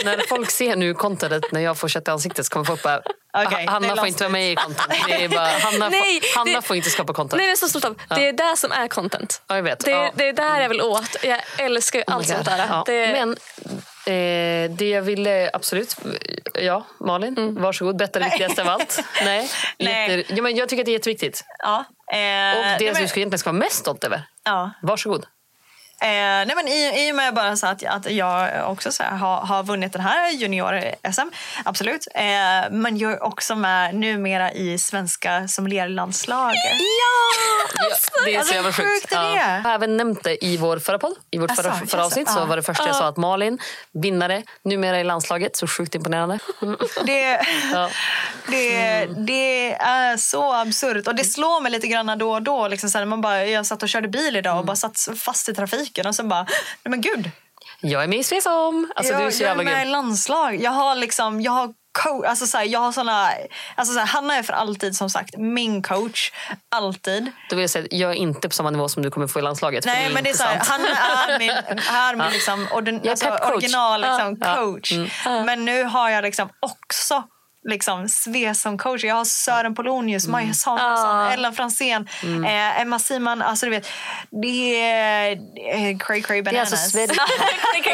S2: När folk ser nu contentet när jag får kött i ansiktet så kommer folk bara
S3: det
S2: Hanna får inte vara med i content. Det är bara, Hanna,
S1: Nej,
S2: får, Hanna
S1: det-
S2: får inte skapa content.
S1: Nej, stolt av. Det är det som är content.
S2: Ja, jag vet.
S1: Det,
S2: Ja.
S1: det är där jag vill åt. Jag älskar ju
S2: Oh
S1: allt
S2: God.
S1: sånt där.
S2: Ja.
S1: Det,
S2: Men eh, det jag ville, absolut. Ja, Malin,
S1: Mm.
S2: varsågod. Berätta det viktigaste av allt. Nej.
S3: Nej.
S2: Jätte, ja, men jag tycker att det är jätteviktigt.
S3: Ja. Eh,
S2: Och
S3: nej,
S2: det som
S3: men-
S2: du ska egentligen ska vara mest stolt över.
S3: ja.
S2: Varsågod.
S3: Eh, nej men i, I och med bara så att, att jag också så här, har, har vunnit den här junior-SM, absolut. Eh, men jag är också med numera i svenska sommelierlandslaget.
S2: Ja, det är så
S3: alltså,
S2: jävla sjukt.
S3: sjukt det?
S2: Jag har även nämnt det i vår förra podd. I vårt
S3: Asså,
S2: förra, förra avsnitt så
S3: ja.
S2: var det första jag sa att Malin, vinnare, numera i landslaget. Så sjukt imponerande.
S3: Det,
S2: Ja.
S3: det, det är så absurt. Och det slår mig lite grann då och då. Liksom så här, man bara, jag satt och körde bil idag och bara satt fast i trafiken och sen bara, nej men gud.
S2: Jag är med i Svesom. Alltså,
S3: jag,
S2: du är så
S3: jag är med i
S2: grym.
S3: landslag. Jag har liksom, jag har alltså så här, jag har såna, alltså så här, Hanna är för alltid som sagt min coach. Alltid.
S2: Då vill jag säga jag är inte på samma nivå som du kommer få i landslaget.
S3: Nej men det är så här. Hanna är min, är min liksom,
S2: är
S3: alltså, original liksom, coach. Men nu har jag liksom också liksom Sve som coach. Jag har Sören Polonius,
S2: Mm.
S3: Maja Samuelsson,
S1: Ja.
S3: Ellen Fransén, eh, Emma Siman. Alltså du vet, det är eh, cray cray
S2: Det är
S3: bananas.
S2: alltså, Sverige,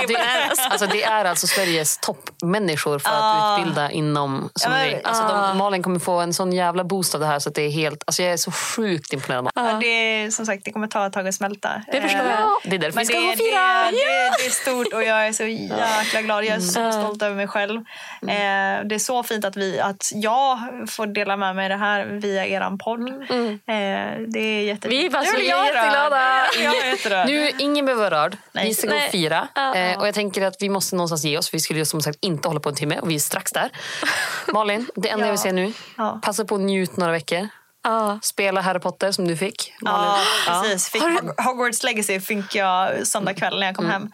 S2: det, är, alltså, det är alltså Sveriges toppmänniskor för att utbilda inom
S3: men-
S2: Alltså, de, Malin kommer få en sån jävla boost av det här så det är helt, alltså, jag är så sjukt imponerad.
S3: Ja, det, är, som sagt, det kommer ta ett tag att smälta.
S1: Det förstår
S3: Eh,
S1: jag.
S2: Det är därför vi ska gå och fira!
S3: det, det, det är stort och jag är så jäkla glad. Jag är så stolt över mig själv.
S2: Mm.
S3: Eh, det är så fint att, vi, att jag får dela med mig det här via er podd. Eh, det är jättefint.
S1: Vi är bara
S3: Nu
S1: så jätteglada.
S2: Nu, ingen behöver vara rörd.
S3: Nej.
S2: Vi ska gå
S1: Nej.
S2: och fira.
S1: Ja.
S2: Eh, och jag tänker att vi måste någonstans ge oss. Vi skulle ju som sagt inte hålla på en timme och vi är strax där. Malin, det enda
S3: Ja.
S2: jag vill säga nu.
S3: Ja.
S2: Passa på att njut några veckor.
S1: Ja.
S2: Spela Harry Potter som du fick. Malin.
S3: Ja, precis. Fick Hog- Hogwarts Legacy fick jag söndag kväll när jag kom
S2: Mm.
S3: hem.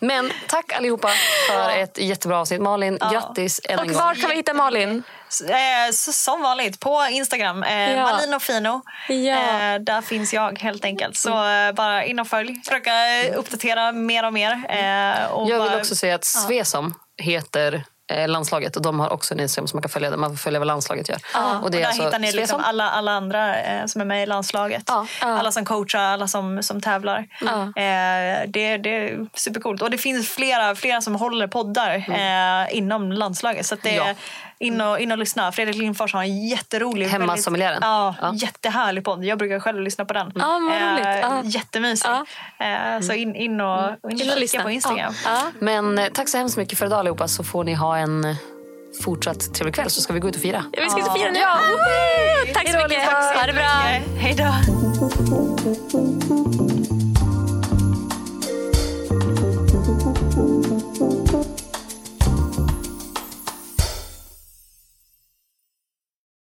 S2: Men tack allihopa för ett jättebra avsnitt. Malin, grattis än en
S1: Och
S2: gång.
S1: var kan vi hitta Malin?
S3: Eh, som vanligt på Instagram. Eh,
S1: Ja.
S3: Malino Fino.
S1: Ja.
S3: Eh, där finns jag helt enkelt. Så bara in och följ. Försöka uppdatera mer och mer. Och
S2: Jag vill
S3: bara-
S2: också säga att Svesom heter eh, landslaget och de har också en Instagram som man kan följa där man får följa vad landslaget gör.
S3: Ja, och, där hittar ni liksom alla, alla andra eh, som är med i landslaget. Ja, ja. Alla som coachar, alla som, som tävlar. Ja. Eh, det, det är supercoolt. Och det finns flera, flera som håller poddar mm. eh, inom landslaget. Så det, in och, in och lyssna. Fredrik Lindfors har en jätterolig...
S2: Hemmasommeliären.
S3: Ja, ja, jättehärlig podd. Jag brukar själv lyssna på den.
S1: Ja, vad
S3: eh, ja. Jättemysig. Eh, så in, in och, mm. in och lyssna på Instagram.
S2: Men eh, tack så hemskt mycket för idag allihopa så får ni ha en fortsatt trevlig kväll så ska vi gå ut och fira.
S1: Ja, vi ska ut och fira nu. Ja. Tack så mycket.
S3: Ha det bra. Hej då.